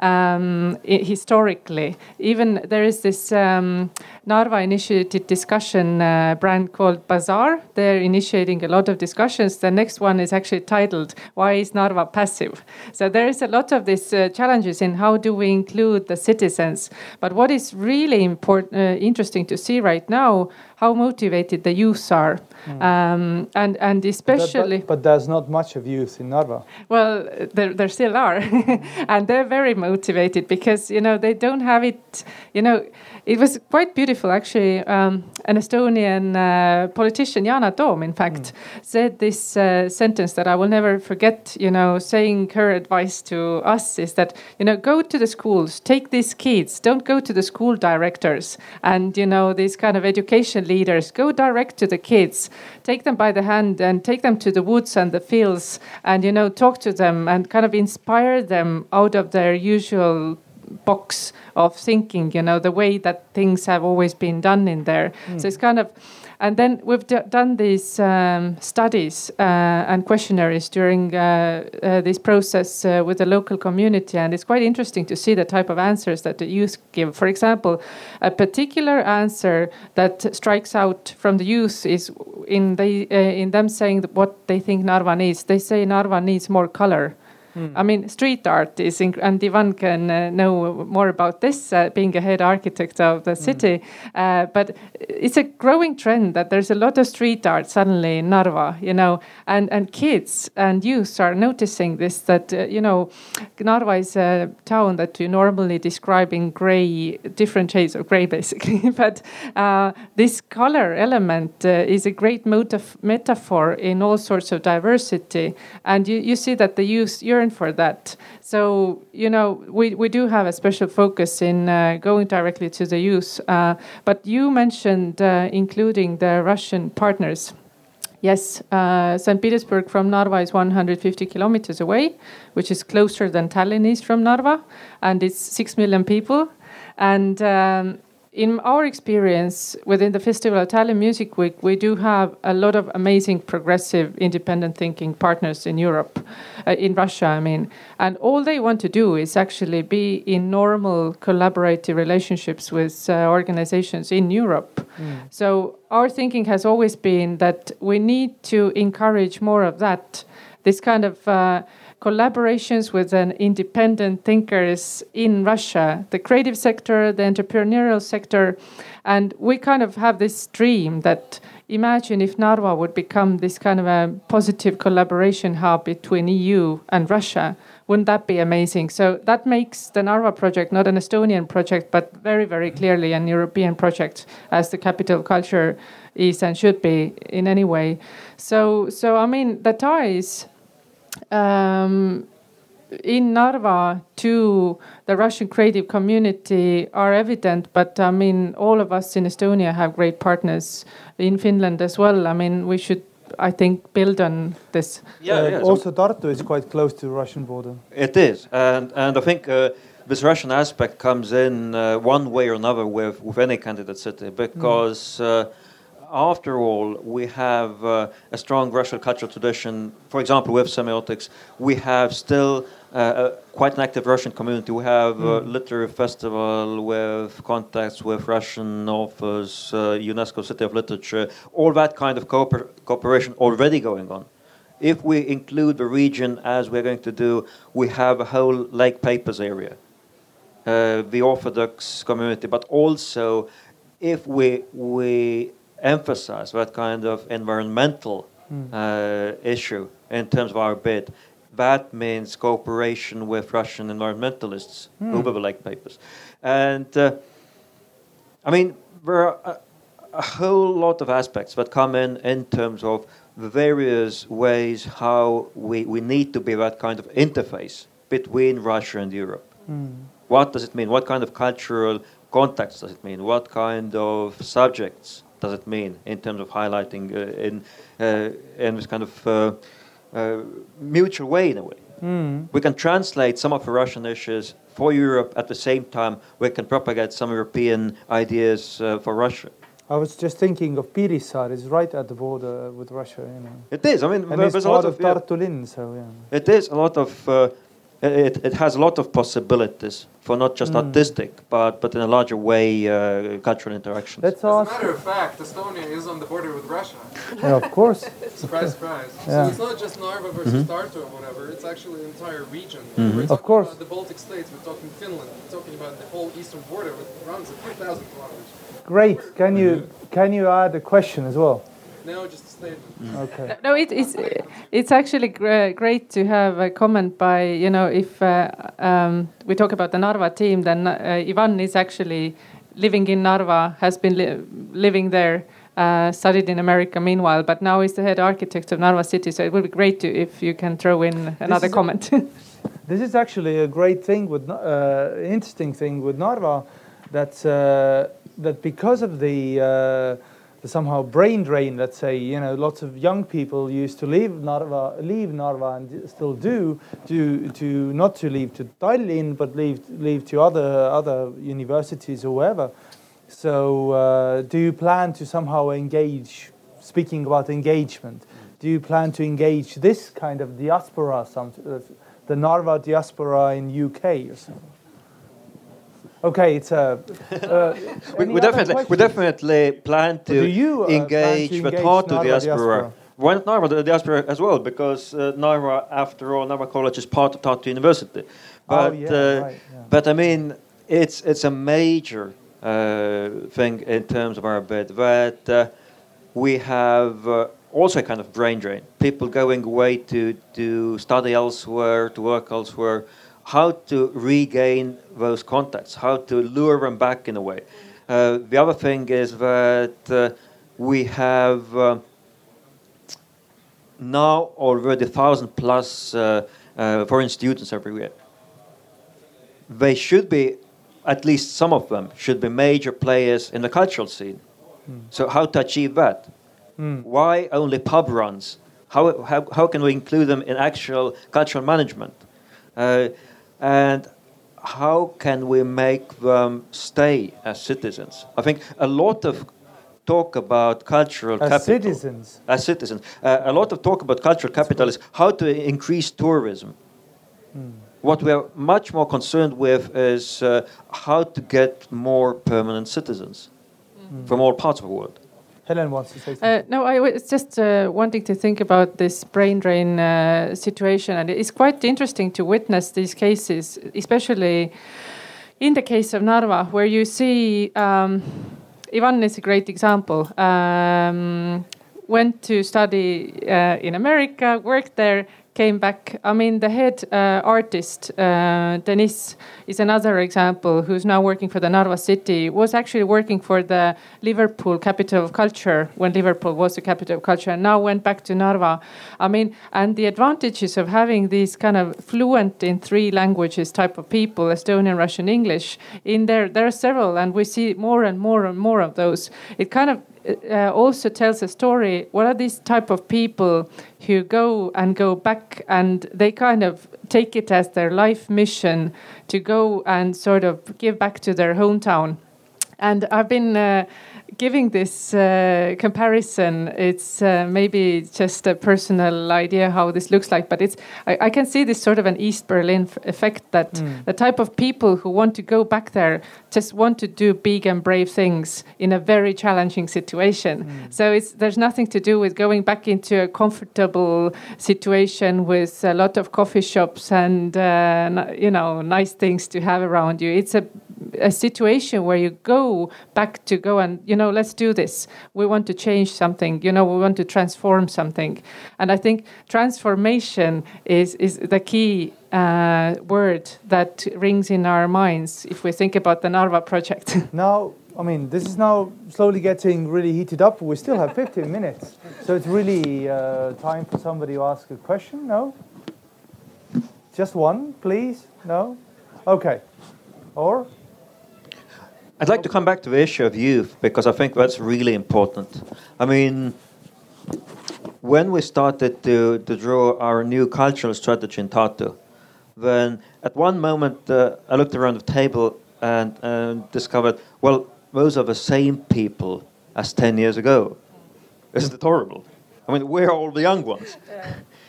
um, historically. Even there is this um, Narva initiated discussion uh, brand called Bazaar. They're initiating a lot of discussions. The next one is actually titled "Why is Narva passive?" So there is a lot of these uh, challenges in how do we include the citizens. But what is really important, uh, interesting to see right now how motivated the youth are, um, and and especially. But, but, but, there's not much of youth in Narva. Well, there there still are, and they're very motivated because you know they don't have it. You know, it was quite beautiful actually. Um, an Estonian uh, politician, Yana Toom, in fact, mm. said this uh, sentence that I will never forget. You know, saying her advice to us is that you know go to the schools, take these kids, don't go to the school directors and you know these kind of education leaders. Go direct to the kids, take them by the hand and take them to the woods and the fields, and you know talk to them and kind of inspire them out of their usual box of thinking, you know, the way that things have always been done in there. Mm. So it's kind of, and then we've done these um, studies uh, and questionnaires during uh, uh, this process uh, with the local community, and it's quite interesting to see the type of answers that the youth give. For example, a particular answer that strikes out from the youth is in, the, uh, in them saying what they think Narva needs. They say Narva needs more color. Mm. I mean, street art is, and Ivan can uh, know more about this, uh, being a head architect of the city. Mm. but it's a growing trend that there's a lot of street art suddenly in Narva, you know, and, and kids and youth are noticing this that, uh, you know, Narva is a town that you normally describe in gray, different shades of gray, basically. but uh, this color element uh, is a great motif- metaphor in all sorts of diversity. And you, you see that the youth, you're for that. So, you know, we, we do have a special focus in uh, going directly to the youth. Uh, but you mentioned uh, including the Russian partners. Yes, uh, St. Petersburg from Narva is 150 kilometers away, which is closer than Tallinn is from Narva, and it's 6 million people. And um, in our experience within the Festival Tallinn Music Week, we do have a lot of amazing progressive independent thinking partners in Europe, uh, in Russia, I mean. And all they want to do is actually be in normal collaborative relationships with uh, organizations in Europe. Mm. So our thinking has always been that we need to encourage more of that, this kind of. Uh, collaborations with an independent thinkers in Russia, the creative sector, the entrepreneurial sector, and we kind of have this dream that imagine if Narva would become this kind of a positive collaboration hub between EU and Russia. Wouldn't that be amazing? So that makes the Narva project not an Estonian project, but very, very clearly an European project, as the capital culture is and should be in any way. So, so I mean, the ties um, in Narva to the Russian creative community are evident, but I mean, all of us in Estonia have great partners in Finland as well. I mean, we should, I think, build on this. Yeah, uh, yeah also, Tartu is quite close to the Russian border. It is, and and I think. Uh, this Russian aspect comes in uh, one way or another with, with any candidate city because mm after all, we have uh, a strong Russian cultural tradition. For example, with semiotics, we have still uh, quite an active Russian community. We have a mm. literary festival with contacts with Russian authors, uh, UNESCO City of Literature, all that kind of cooper- cooperation already going on. If we include the region as we're going to do, we have a whole Lake Peipus area, uh, the Orthodox community, but also if we we emphasize that kind of environmental mm. uh, issue in terms of our bid. That means cooperation with Russian environmentalists mm. over the Lake Peipus. And uh, I mean, there are a, a, whole lot of aspects that come in in terms of the various ways how we, we need to be that kind of interface between Russia and Europe. Mm. What does it mean? What kind of cultural contacts does it mean? What kind of subjects does it mean in terms of highlighting uh, in uh, in this kind of uh, mutual way in a way. Mm. We can translate some of the Russian issues for Europe at the same time. We can propagate some European ideas for Russia. I was just thinking of Piirissaar is right at the border with Russia. You know. It is. I mean, and there's a lot of, of Tartu yeah. so yeah. It is a lot of uh, it, it has a lot of possibilities for not just Mm. artistic, but, but in a larger way, uh, cultural interactions. Let's As a matter of fact, Estonia is on the border with Russia. Yeah, of course. Surprise, surprise. Yeah. So it's not just Narva versus Tartu or whatever. It's actually an entire region. We're talking Of course. about the Baltic states. We're talking Finland. We're talking about the whole eastern border, which runs a few thousand kilometers. Great. Can you can you add a question as well? No, just a statement. Okay. No, it, it's it's actually gr- great to have a comment by you know if uh, um, we talk about the Narva team, then uh, Ivan is actually living in Narva, has been li- living there, uh, studied in America meanwhile, but now is the head architect of Narva City. So it would be great to if you can throw in another is a- comment. This is actually a great thing with uh, interesting thing with Narva, that uh, that because of the, uh, the somehow brain drain, let's say, you know, lots of young people used to leave Narva, leave Narva, and still do to to not to leave to Tallinn, but leave leave to other other universities or wherever. So, uh, do you plan to somehow engage? Speaking about engagement, do you plan to engage this kind of diaspora, some, uh, the Narva diaspora in UK or something? Okay, it's a. Uh, we, we definitely we definitely plan to you, uh, plan to engage the engage Tartu Narva diaspora. Why not Narva the diaspora as well? Because uh, Narva, after all, Narva College is part of Tartu University. But oh, yeah, uh, right, yeah. but I mean, it's it's a major uh, thing in terms of our bid that uh, we have uh, also a kind of brain drain. People going away to to study elsewhere, to work elsewhere. How to regain those contacts? How to lure them back in a way? Uh, the other thing is that uh, we have. Uh, now already thousand plus uh, uh, foreign students every year. They should be, at least some of them, should be major players in the cultural scene. So how to achieve that? Hmm. Why only pub runs? How, how, how can we include them in actual cultural management? And how can we make them stay as citizens? I think a lot of talk about cultural As capital citizens. as citizens. Uh, a lot of talk about cultural capital is how to increase tourism. What we are much more concerned with is uh, how to get more permanent citizens from all parts of the world. Helen wants to say something. Uh, no, I was just uh, wanting to think about this brain drain uh, situation, and it's quite interesting to witness these cases, especially in the case of Narva, where you see um, Ivan is a great example. Um, went to study uh, in America, worked there, came back. I mean, the head uh, artist, uh, Denis, is another example who's now working for the Narva city, was actually working for the Liverpool capital of culture when Liverpool was the capital of culture, and now went back to Narva. I mean, and the advantages of having these kind of fluent in three languages type of people, Estonian, Russian, English, in there, there are several, and we see more and more and more of those. It kind of uh, also tells a story. What are these type of people who go and go back and they kind of take it as their life mission to go and sort of give back to their hometown? And I've been uh, giving this uh, comparison. It's uh, maybe just a personal idea how this looks like, but it's I, I can see this sort of an East Berlin f- effect that the type of people who want to go back there just want to do big and brave things in a very challenging situation. So it's there's nothing to do with going back into a comfortable situation with a lot of coffee shops and uh, n- you know nice things to have around you. It's a a situation where you go back to go and you know let's do this we want to change something you know we want to transform something and i think transformation is is the key uh, word that rings in our minds if we think about the narva project Now, I mean, this is now slowly getting really heated up. We still have 15 minutes. So it's really uh, time for somebody to ask a question. No? Just one, please? No? Okay. Or? I'd like to come back to the issue of youth because I think that's really important. I mean, when we started to, to draw our new cultural strategy in Tartu, then at one moment uh, I looked around the table and, and discovered, well, those are the same people as 10 years ago. Isn't it horrible? I mean, we're all the young ones.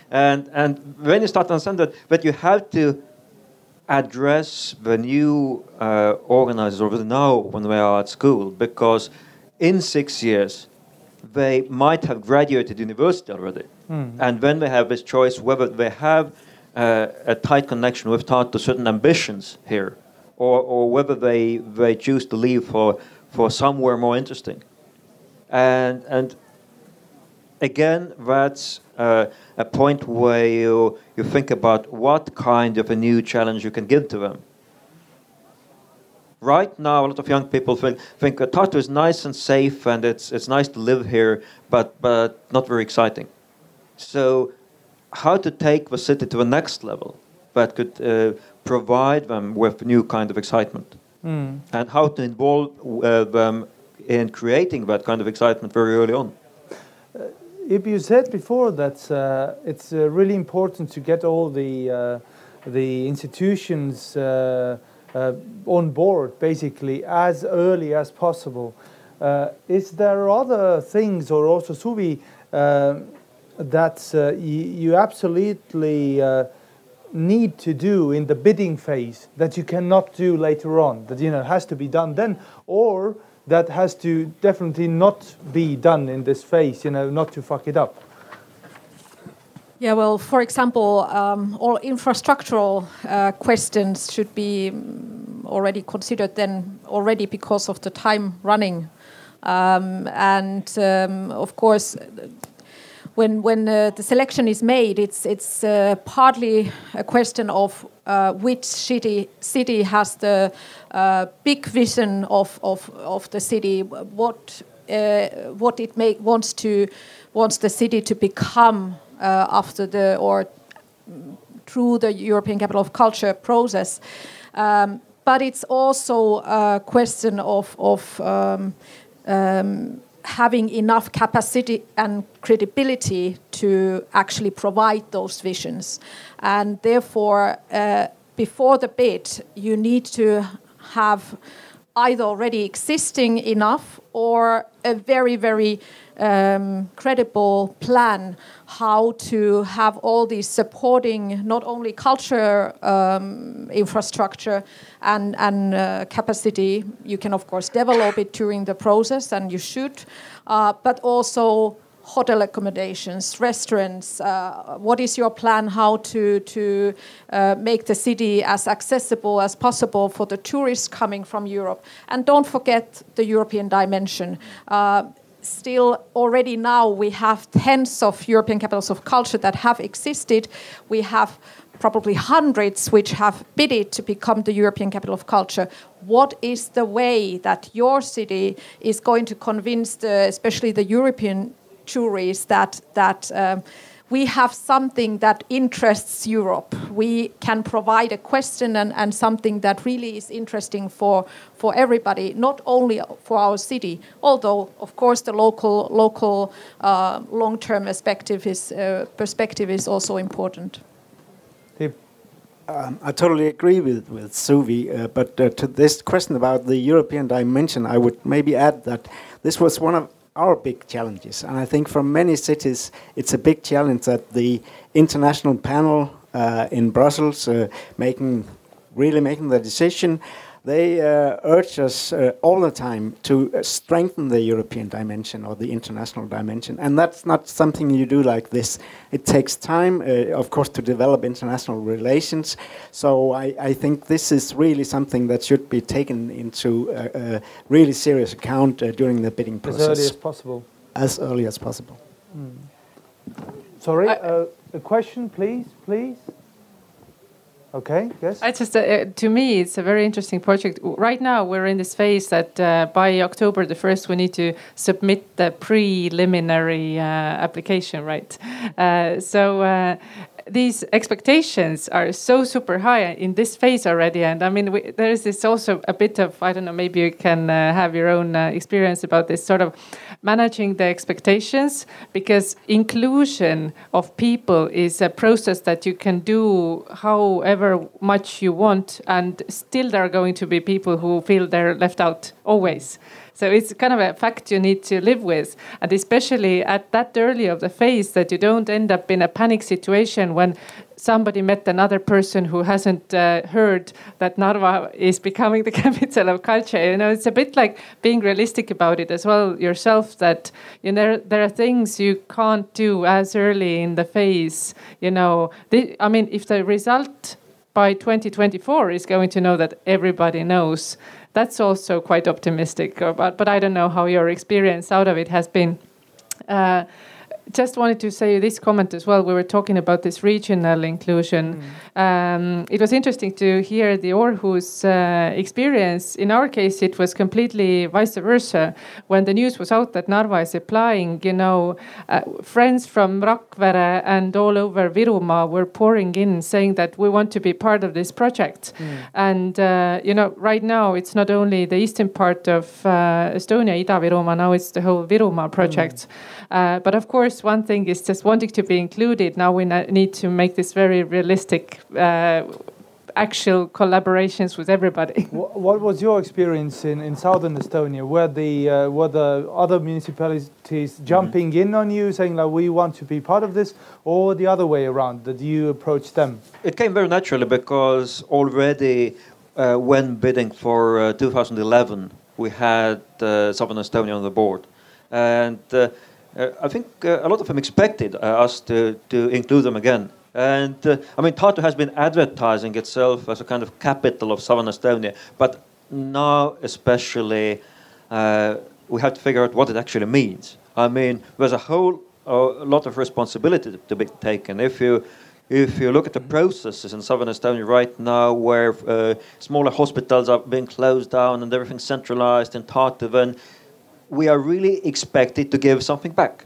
And, and when you start to understand that, that you have to address the new uh, organizers over now when they are at school because in six years they might have graduated university already Mm. and then they have this choice whether they have uh, a tight connection with Tartu certain ambitions here or, or whether they, they choose to leave for, for somewhere more interesting and, and again that's uh, a point where you, you think about what kind of a new challenge you can give to them. Right now, a lot of young people think, think uh, Tartu is nice and safe and it's, it's nice to live here, but, but not very exciting. So, how to take the city to the next level that could uh, provide them with new kind of excitement, Mm. and how to involve uh, them in creating that kind of excitement very early on. If you said before that uh, it's uh, really important to get all the uh, the institutions uh, uh, on board, basically as early as possible. Is there other things, or also Suvi, uh, that you, absolutely need to do in the bidding phase that you cannot do later on? That you know has to be done then, or that has to definitely not be done in this phase, you know, not to fuck it up. Yeah, well, for example, um, all infrastructural uh, questions should be mm, already considered then already because of the time running, um, and um, of course, when when uh, the selection is made, it's it's uh, partly a question of uh, which city city has the uh, big vision of, of of the city, what uh, what it wants to wants the city to become uh, after the or through the European Capital of Culture process. Um, but it's also a question of, of um, um, having enough capacity and credibility to actually provide those visions. And therefore, uh, before the bid, you need to have either already existing enough or a very, very um, credible plan how to have all these supporting not only culture um, infrastructure and, and uh, capacity. You can, of course, develop it during the process, and you should, uh, but also hotel accommodations, restaurants. Uh, what is your plan how to to uh, make the city as accessible as possible for the tourists coming from Europe? And don't forget the European dimension. Uh, still, already now we have tens of European capitals of culture that have existed. We have probably hundreds which have bidded to become the European capital of culture. What is the way that your city is going to convince, the, especially the European juries that that um, we have something that interests Europe. We can provide a question and, and something that really is interesting for for everybody, not only for our city. Although, of course, the local local uh, long term perspective is uh, perspective is also important. Um, I totally agree with with Suvi, uh, but uh, to this question about the European dimension, I would maybe add that this was one of our big challenges, and I think for many cities, it's a big challenge that the international panel uh, in Brussels uh, making really making the decision. They uh, urge us uh, all the time to uh, strengthen the European dimension or the international dimension, and that's not something you do like this. It takes time, uh, of course, to develop international relations. So I, I think this is really something that should be taken into a, a really serious account uh, during the bidding process. As process early as possible. as early as possible. Sorry, I- uh, a question, please, please. Okay, yes. I just, uh, to me, it's a very interesting project. Right now, we're in this phase that uh, by October the 1st, we need to submit the preliminary uh, application, right? Uh, so uh, these expectations are so super high in this phase already. And I mean, we, there is this also a bit of, I don't know, maybe you can uh, have your own uh, experience about this sort of managing the expectations because inclusion of people is a process that you can do however much you want and still there are going to be people who feel they're left out always So it's kind of a fact you need to live with, and especially at that early of the phase that you don't end up in a panic situation when somebody met another person who hasn't uh, heard that Narva is becoming the capital of culture. You know, it's a bit like being realistic about it as well yourself. That you know there are things you can't do as early in the phase. You know, the, I mean, if the result by 2024 is going to know that everybody knows, that's also quite optimistic. But but I don't know how your experience out of it has been. Uh, just wanted to say this comment as well. We were talking about this regional inclusion. Mm. Um, it was interesting to hear the Aarhus uh, experience. In our case, it was completely vice versa. When the news was out that Narva is applying, you know, uh, friends from Rakvere and all over Virumaa were pouring in saying that we want to be part of this project. Mm. And, uh, you know, right now it's not only the eastern part of uh, Estonia, Ida-Virumaa, now it's the whole Virumaa project. Mm. but of course, one thing is just wanting to be included. Now we need to make this very realistic. Uh, actual collaborations with everybody. What was your experience in, in southern Estonia? Were the uh, were the other municipalities mm-hmm. jumping mm -hmm. in on you, saying like we want to be part of this, or the other way around? Did you approach them? It came very naturally because already uh, when bidding for uh, 2011, we had uh, southern Estonia on the board, and uh, I think uh, a lot of them expected uh, us to, to include them again. And I mean, Tartu has been advertising itself as a kind of capital of southern Estonia, but now especially we have to figure out what it actually means. I mean, there's a whole a lot of responsibility to be taken. If you if you look at the processes in southern Estonia right now, where uh, smaller hospitals are being closed down and everything centralized in Tartu, then we are really expected to give something back.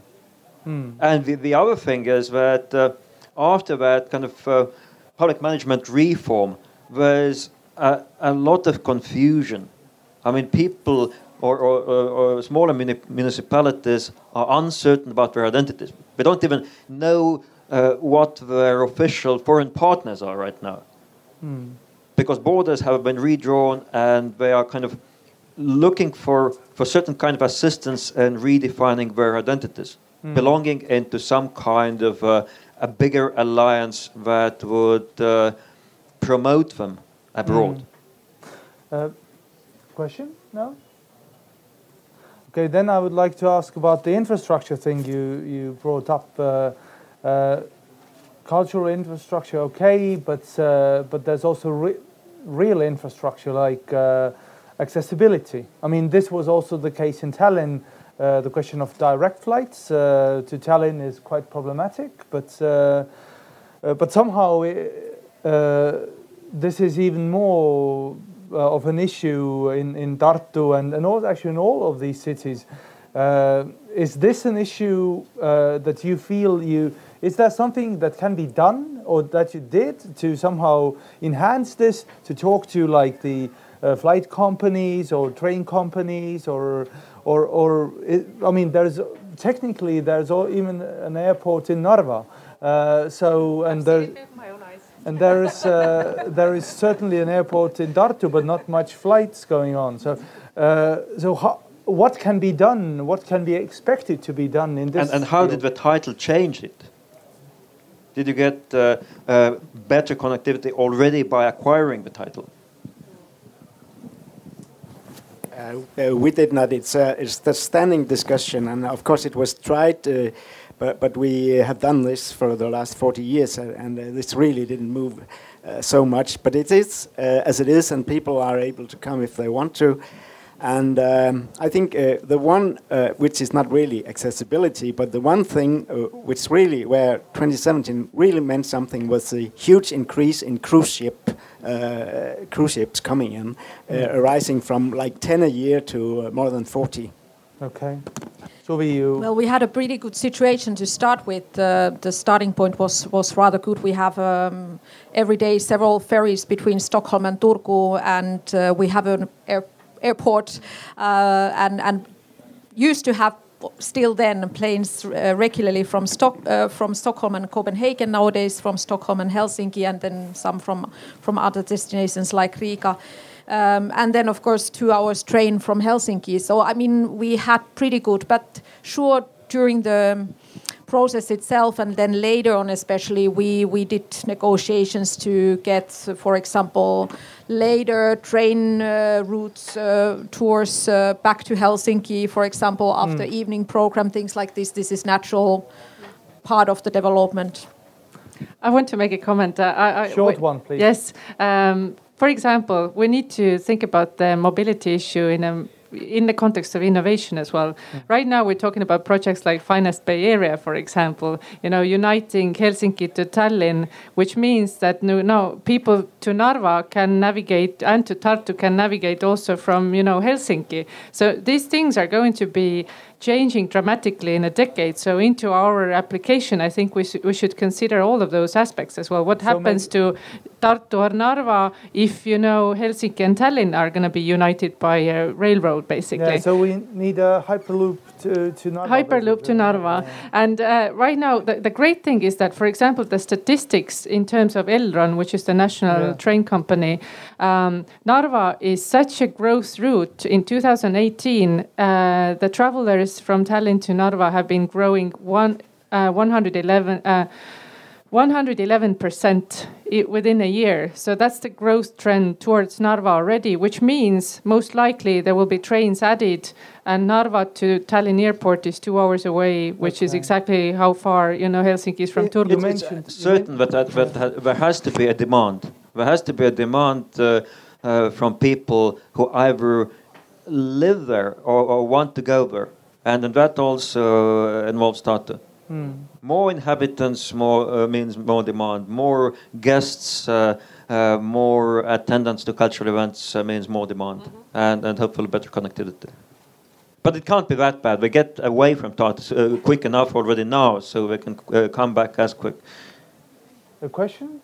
Mm. And the, the, other thing is that uh, after that kind of uh, public management reform, there's a, a, lot of confusion. I mean, people or, or, or smaller muni municipalities are uncertain about their identities. They don't even know uh, what their official foreign partners are right now. Mm. Because borders have been redrawn and they are kind of looking for, for certain kind of assistance and redefining their identities, mm. belonging into some kind of uh, a bigger alliance that would uh, promote them abroad. Mm. Uh, question? No? Okay, then I would like to ask about the infrastructure thing you, you brought up. Uh, uh, cultural infrastructure, okay, but, uh, but there's also re real infrastructure like accessibility. I mean, this was also the case in Tallinn. Uh, the question of direct flights uh, to Tallinn is quite problematic, but uh, uh but somehow it, uh, this is even more uh, of an issue in in Tartu and and also actually in all of these cities. is this an issue that you feel you? Is there something that can be done or that you did to somehow enhance this? To talk to like the uh, flight companies or train companies or or or it, I mean there's technically there's even an airport in Narva. Uh, so and there and there is uh, there is certainly an airport in Tartu, but not much flights going on. So uh, so how, what can be done? What can be expected to be done in this? And, and how field? did the title change it? Did you get uh, uh, better connectivity already by acquiring the title? Uh, uh, we did not. It's uh, it's the standing discussion, and of course it was tried, uh, but but we have done this for the last 40 years, uh, and uh, this really didn't move so much. But it is as it is, and people are able to come if they want to. And um, I think uh, the one uh, which is not really accessibility, but the one thing uh, which really, where 2017 really meant something, was the huge increase in cruise ship uh, cruise ships coming in, mm. arising from like 10 a year to uh, more than 40. Okay. So we, you well, we had a pretty good situation to start with. the starting point was was rather good. We have um, every day several ferries between Stockholm and Turku, and we have an air airport uh, and and used to have still then planes uh, regularly from Stock, uh, from Stockholm and Copenhagen nowadays from Stockholm and Helsinki and then some from from other destinations like Riga. Um, and then, of course, two hours train from Helsinki. So, I mean, we had pretty good, but sure, during the process itself and then later on especially we we did negotiations to get for example later train uh, routes uh, tours uh, back to Helsinki for example after Mm. evening program things like this this is natural part of the development I want to make a comment. Uh, I, I, Short one, please. Yes. Um, for example, we need to think about the mobility issue in a in the context of innovation as well. Right now, we're talking about projects like Finest Bay Area, for example. You know, uniting Helsinki to Tallinn, which means that no, no people to Narva can navigate and to Tartu can navigate also from you know Helsinki. So these things are going to be changing dramatically in a decade. So into our application, I think we, sh- we should consider all of those aspects as well. What So happens to Tartu or Narva if you know Helsinki and Tallinn are going to be united by a railroad, basically? Yeah, so we need a hyperloop to, to Narva. Hyperloop to. Narva. And uh, right now, the, the great thing is that, for example, the statistics in terms of Elron, which is the national Yeah. train company, um, Narva is such a growth route. In 2018, uh, the travelers from Tallinn to Narva have been growing one, uh, 111. Uh, 111% within a year. So that's the growth trend towards Narva already, which means most likely there will be trains added. And Narva to Tallinn airport is two hours away, which is exactly how far you know Helsinki is from You- Turku. you It's mentioned- certain that, that, that there has to be a demand. There has to be a demand uh, uh, from people who either live there or, or want to go there, and then that also uh, involves Tartu. Hmm. More inhabitants, more uh, means more demand. More guests, uh, uh, more attendance to cultural events uh, means more demand, and and hopefully better connectivity. But it can't be that bad. We get away from Tartu uh, quick enough already now, so we can uh, come back as quick. A question?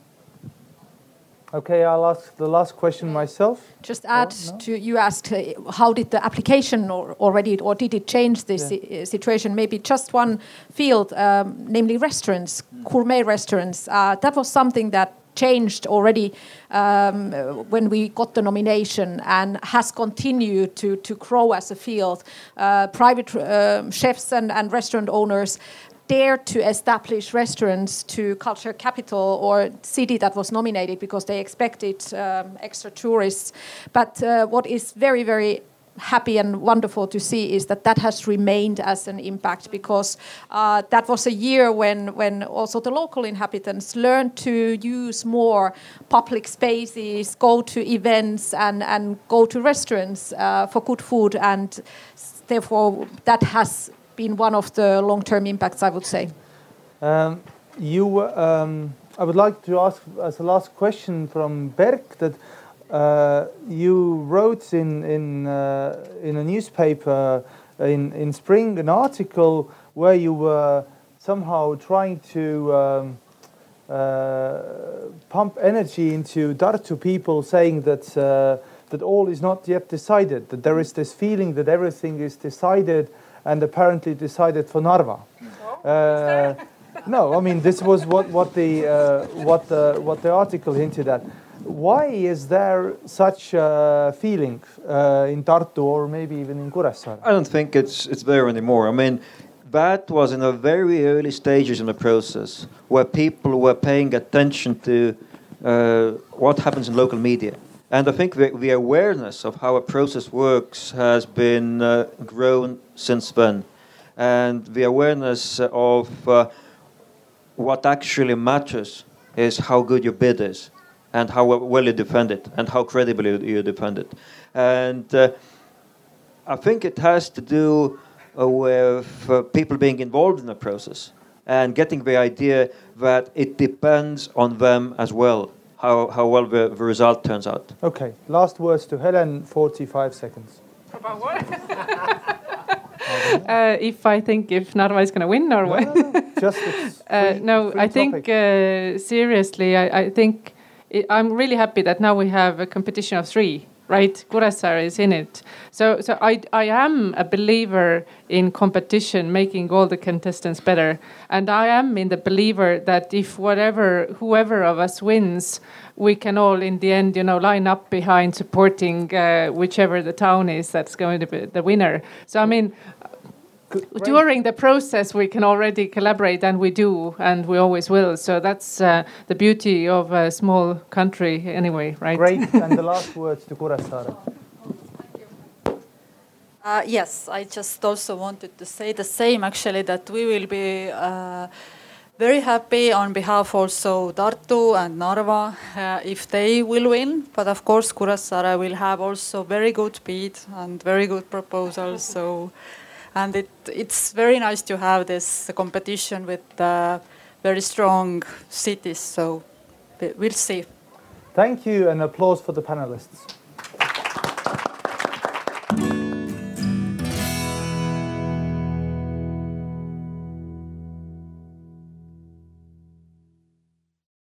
Okay, I'll ask the last question myself. Just add no? to you asked uh, how did the application or already or did it change this Yeah. si- situation? Maybe just one field, um, namely restaurants, gourmet restaurants. Uh, that was something that changed already um, uh, when we got the nomination and has continued to to grow as a field. Uh, private um chefs and, and restaurant owners dare to establish restaurants to culture capital or city that was nominated because they expected um, extra tourists. But uh, what is very, very happy and wonderful to see is that that has remained as an impact because uh, that was a year when when also the local inhabitants learned to use more public spaces, go to events and and go to restaurants uh, for good food and therefore that has been one of the long-term impacts I would say. Um, you, um, I would like to ask as a last question from Berk that uh, you wrote in in uh, in a newspaper in in spring an article where you were somehow trying to. Um, uh, pump energy into Tartu people, saying that uh, that all is not yet decided. That there is this feeling that everything is decided, and apparently decided for Narva. Uh, no, I mean this was what what the uh, what the what the article hinted at. Why is there such a feeling uh, in Tartu or maybe even in Kuressaare? I don't think it's it's there anymore. I mean, that was in the very early stages in the process where people were paying attention to uh, what happens in local media. And I think the, the awareness of how a process works has been uh, grown since then. And the awareness of uh, what actually matters is how good your bid is and how well you defend it and how credibly you defend it. And uh, I think it has to do uh, with uh, people being involved in the process and getting the idea that it depends on them as well, how, how well the, the result turns out. Okay, last words to Helen. Forty-five seconds. About what? uh, if I think if Narva is going to win or No, what? no, no, Just it's Uh, no, free I think topic. uh, seriously, I, I think i I'm really happy that now we have a competition of three right? Kuressaare is in it. So, so I, I am a believer in competition, making all the contestants better. And I am in the believer that if whatever, whoever of us wins, we can all, in the end, you know, line up behind supporting uh, whichever the town is that's going to be the winner. So, I mean, during the process we can already collaborate and we do and we always will so that's uh, the beauty of a small country anyway right Great. and the last words to Kuressaare. Uh, yes, I just also wanted to say the same actually that we will be uh, very happy on behalf also Tartu and Narva uh, if they will win. But of course, Kuressaare will have also very good bid and very good proposals. So, and it it's very nice to have this competition with uh, very strong cities. So we- we'll see. Thank you and applause for the panelists.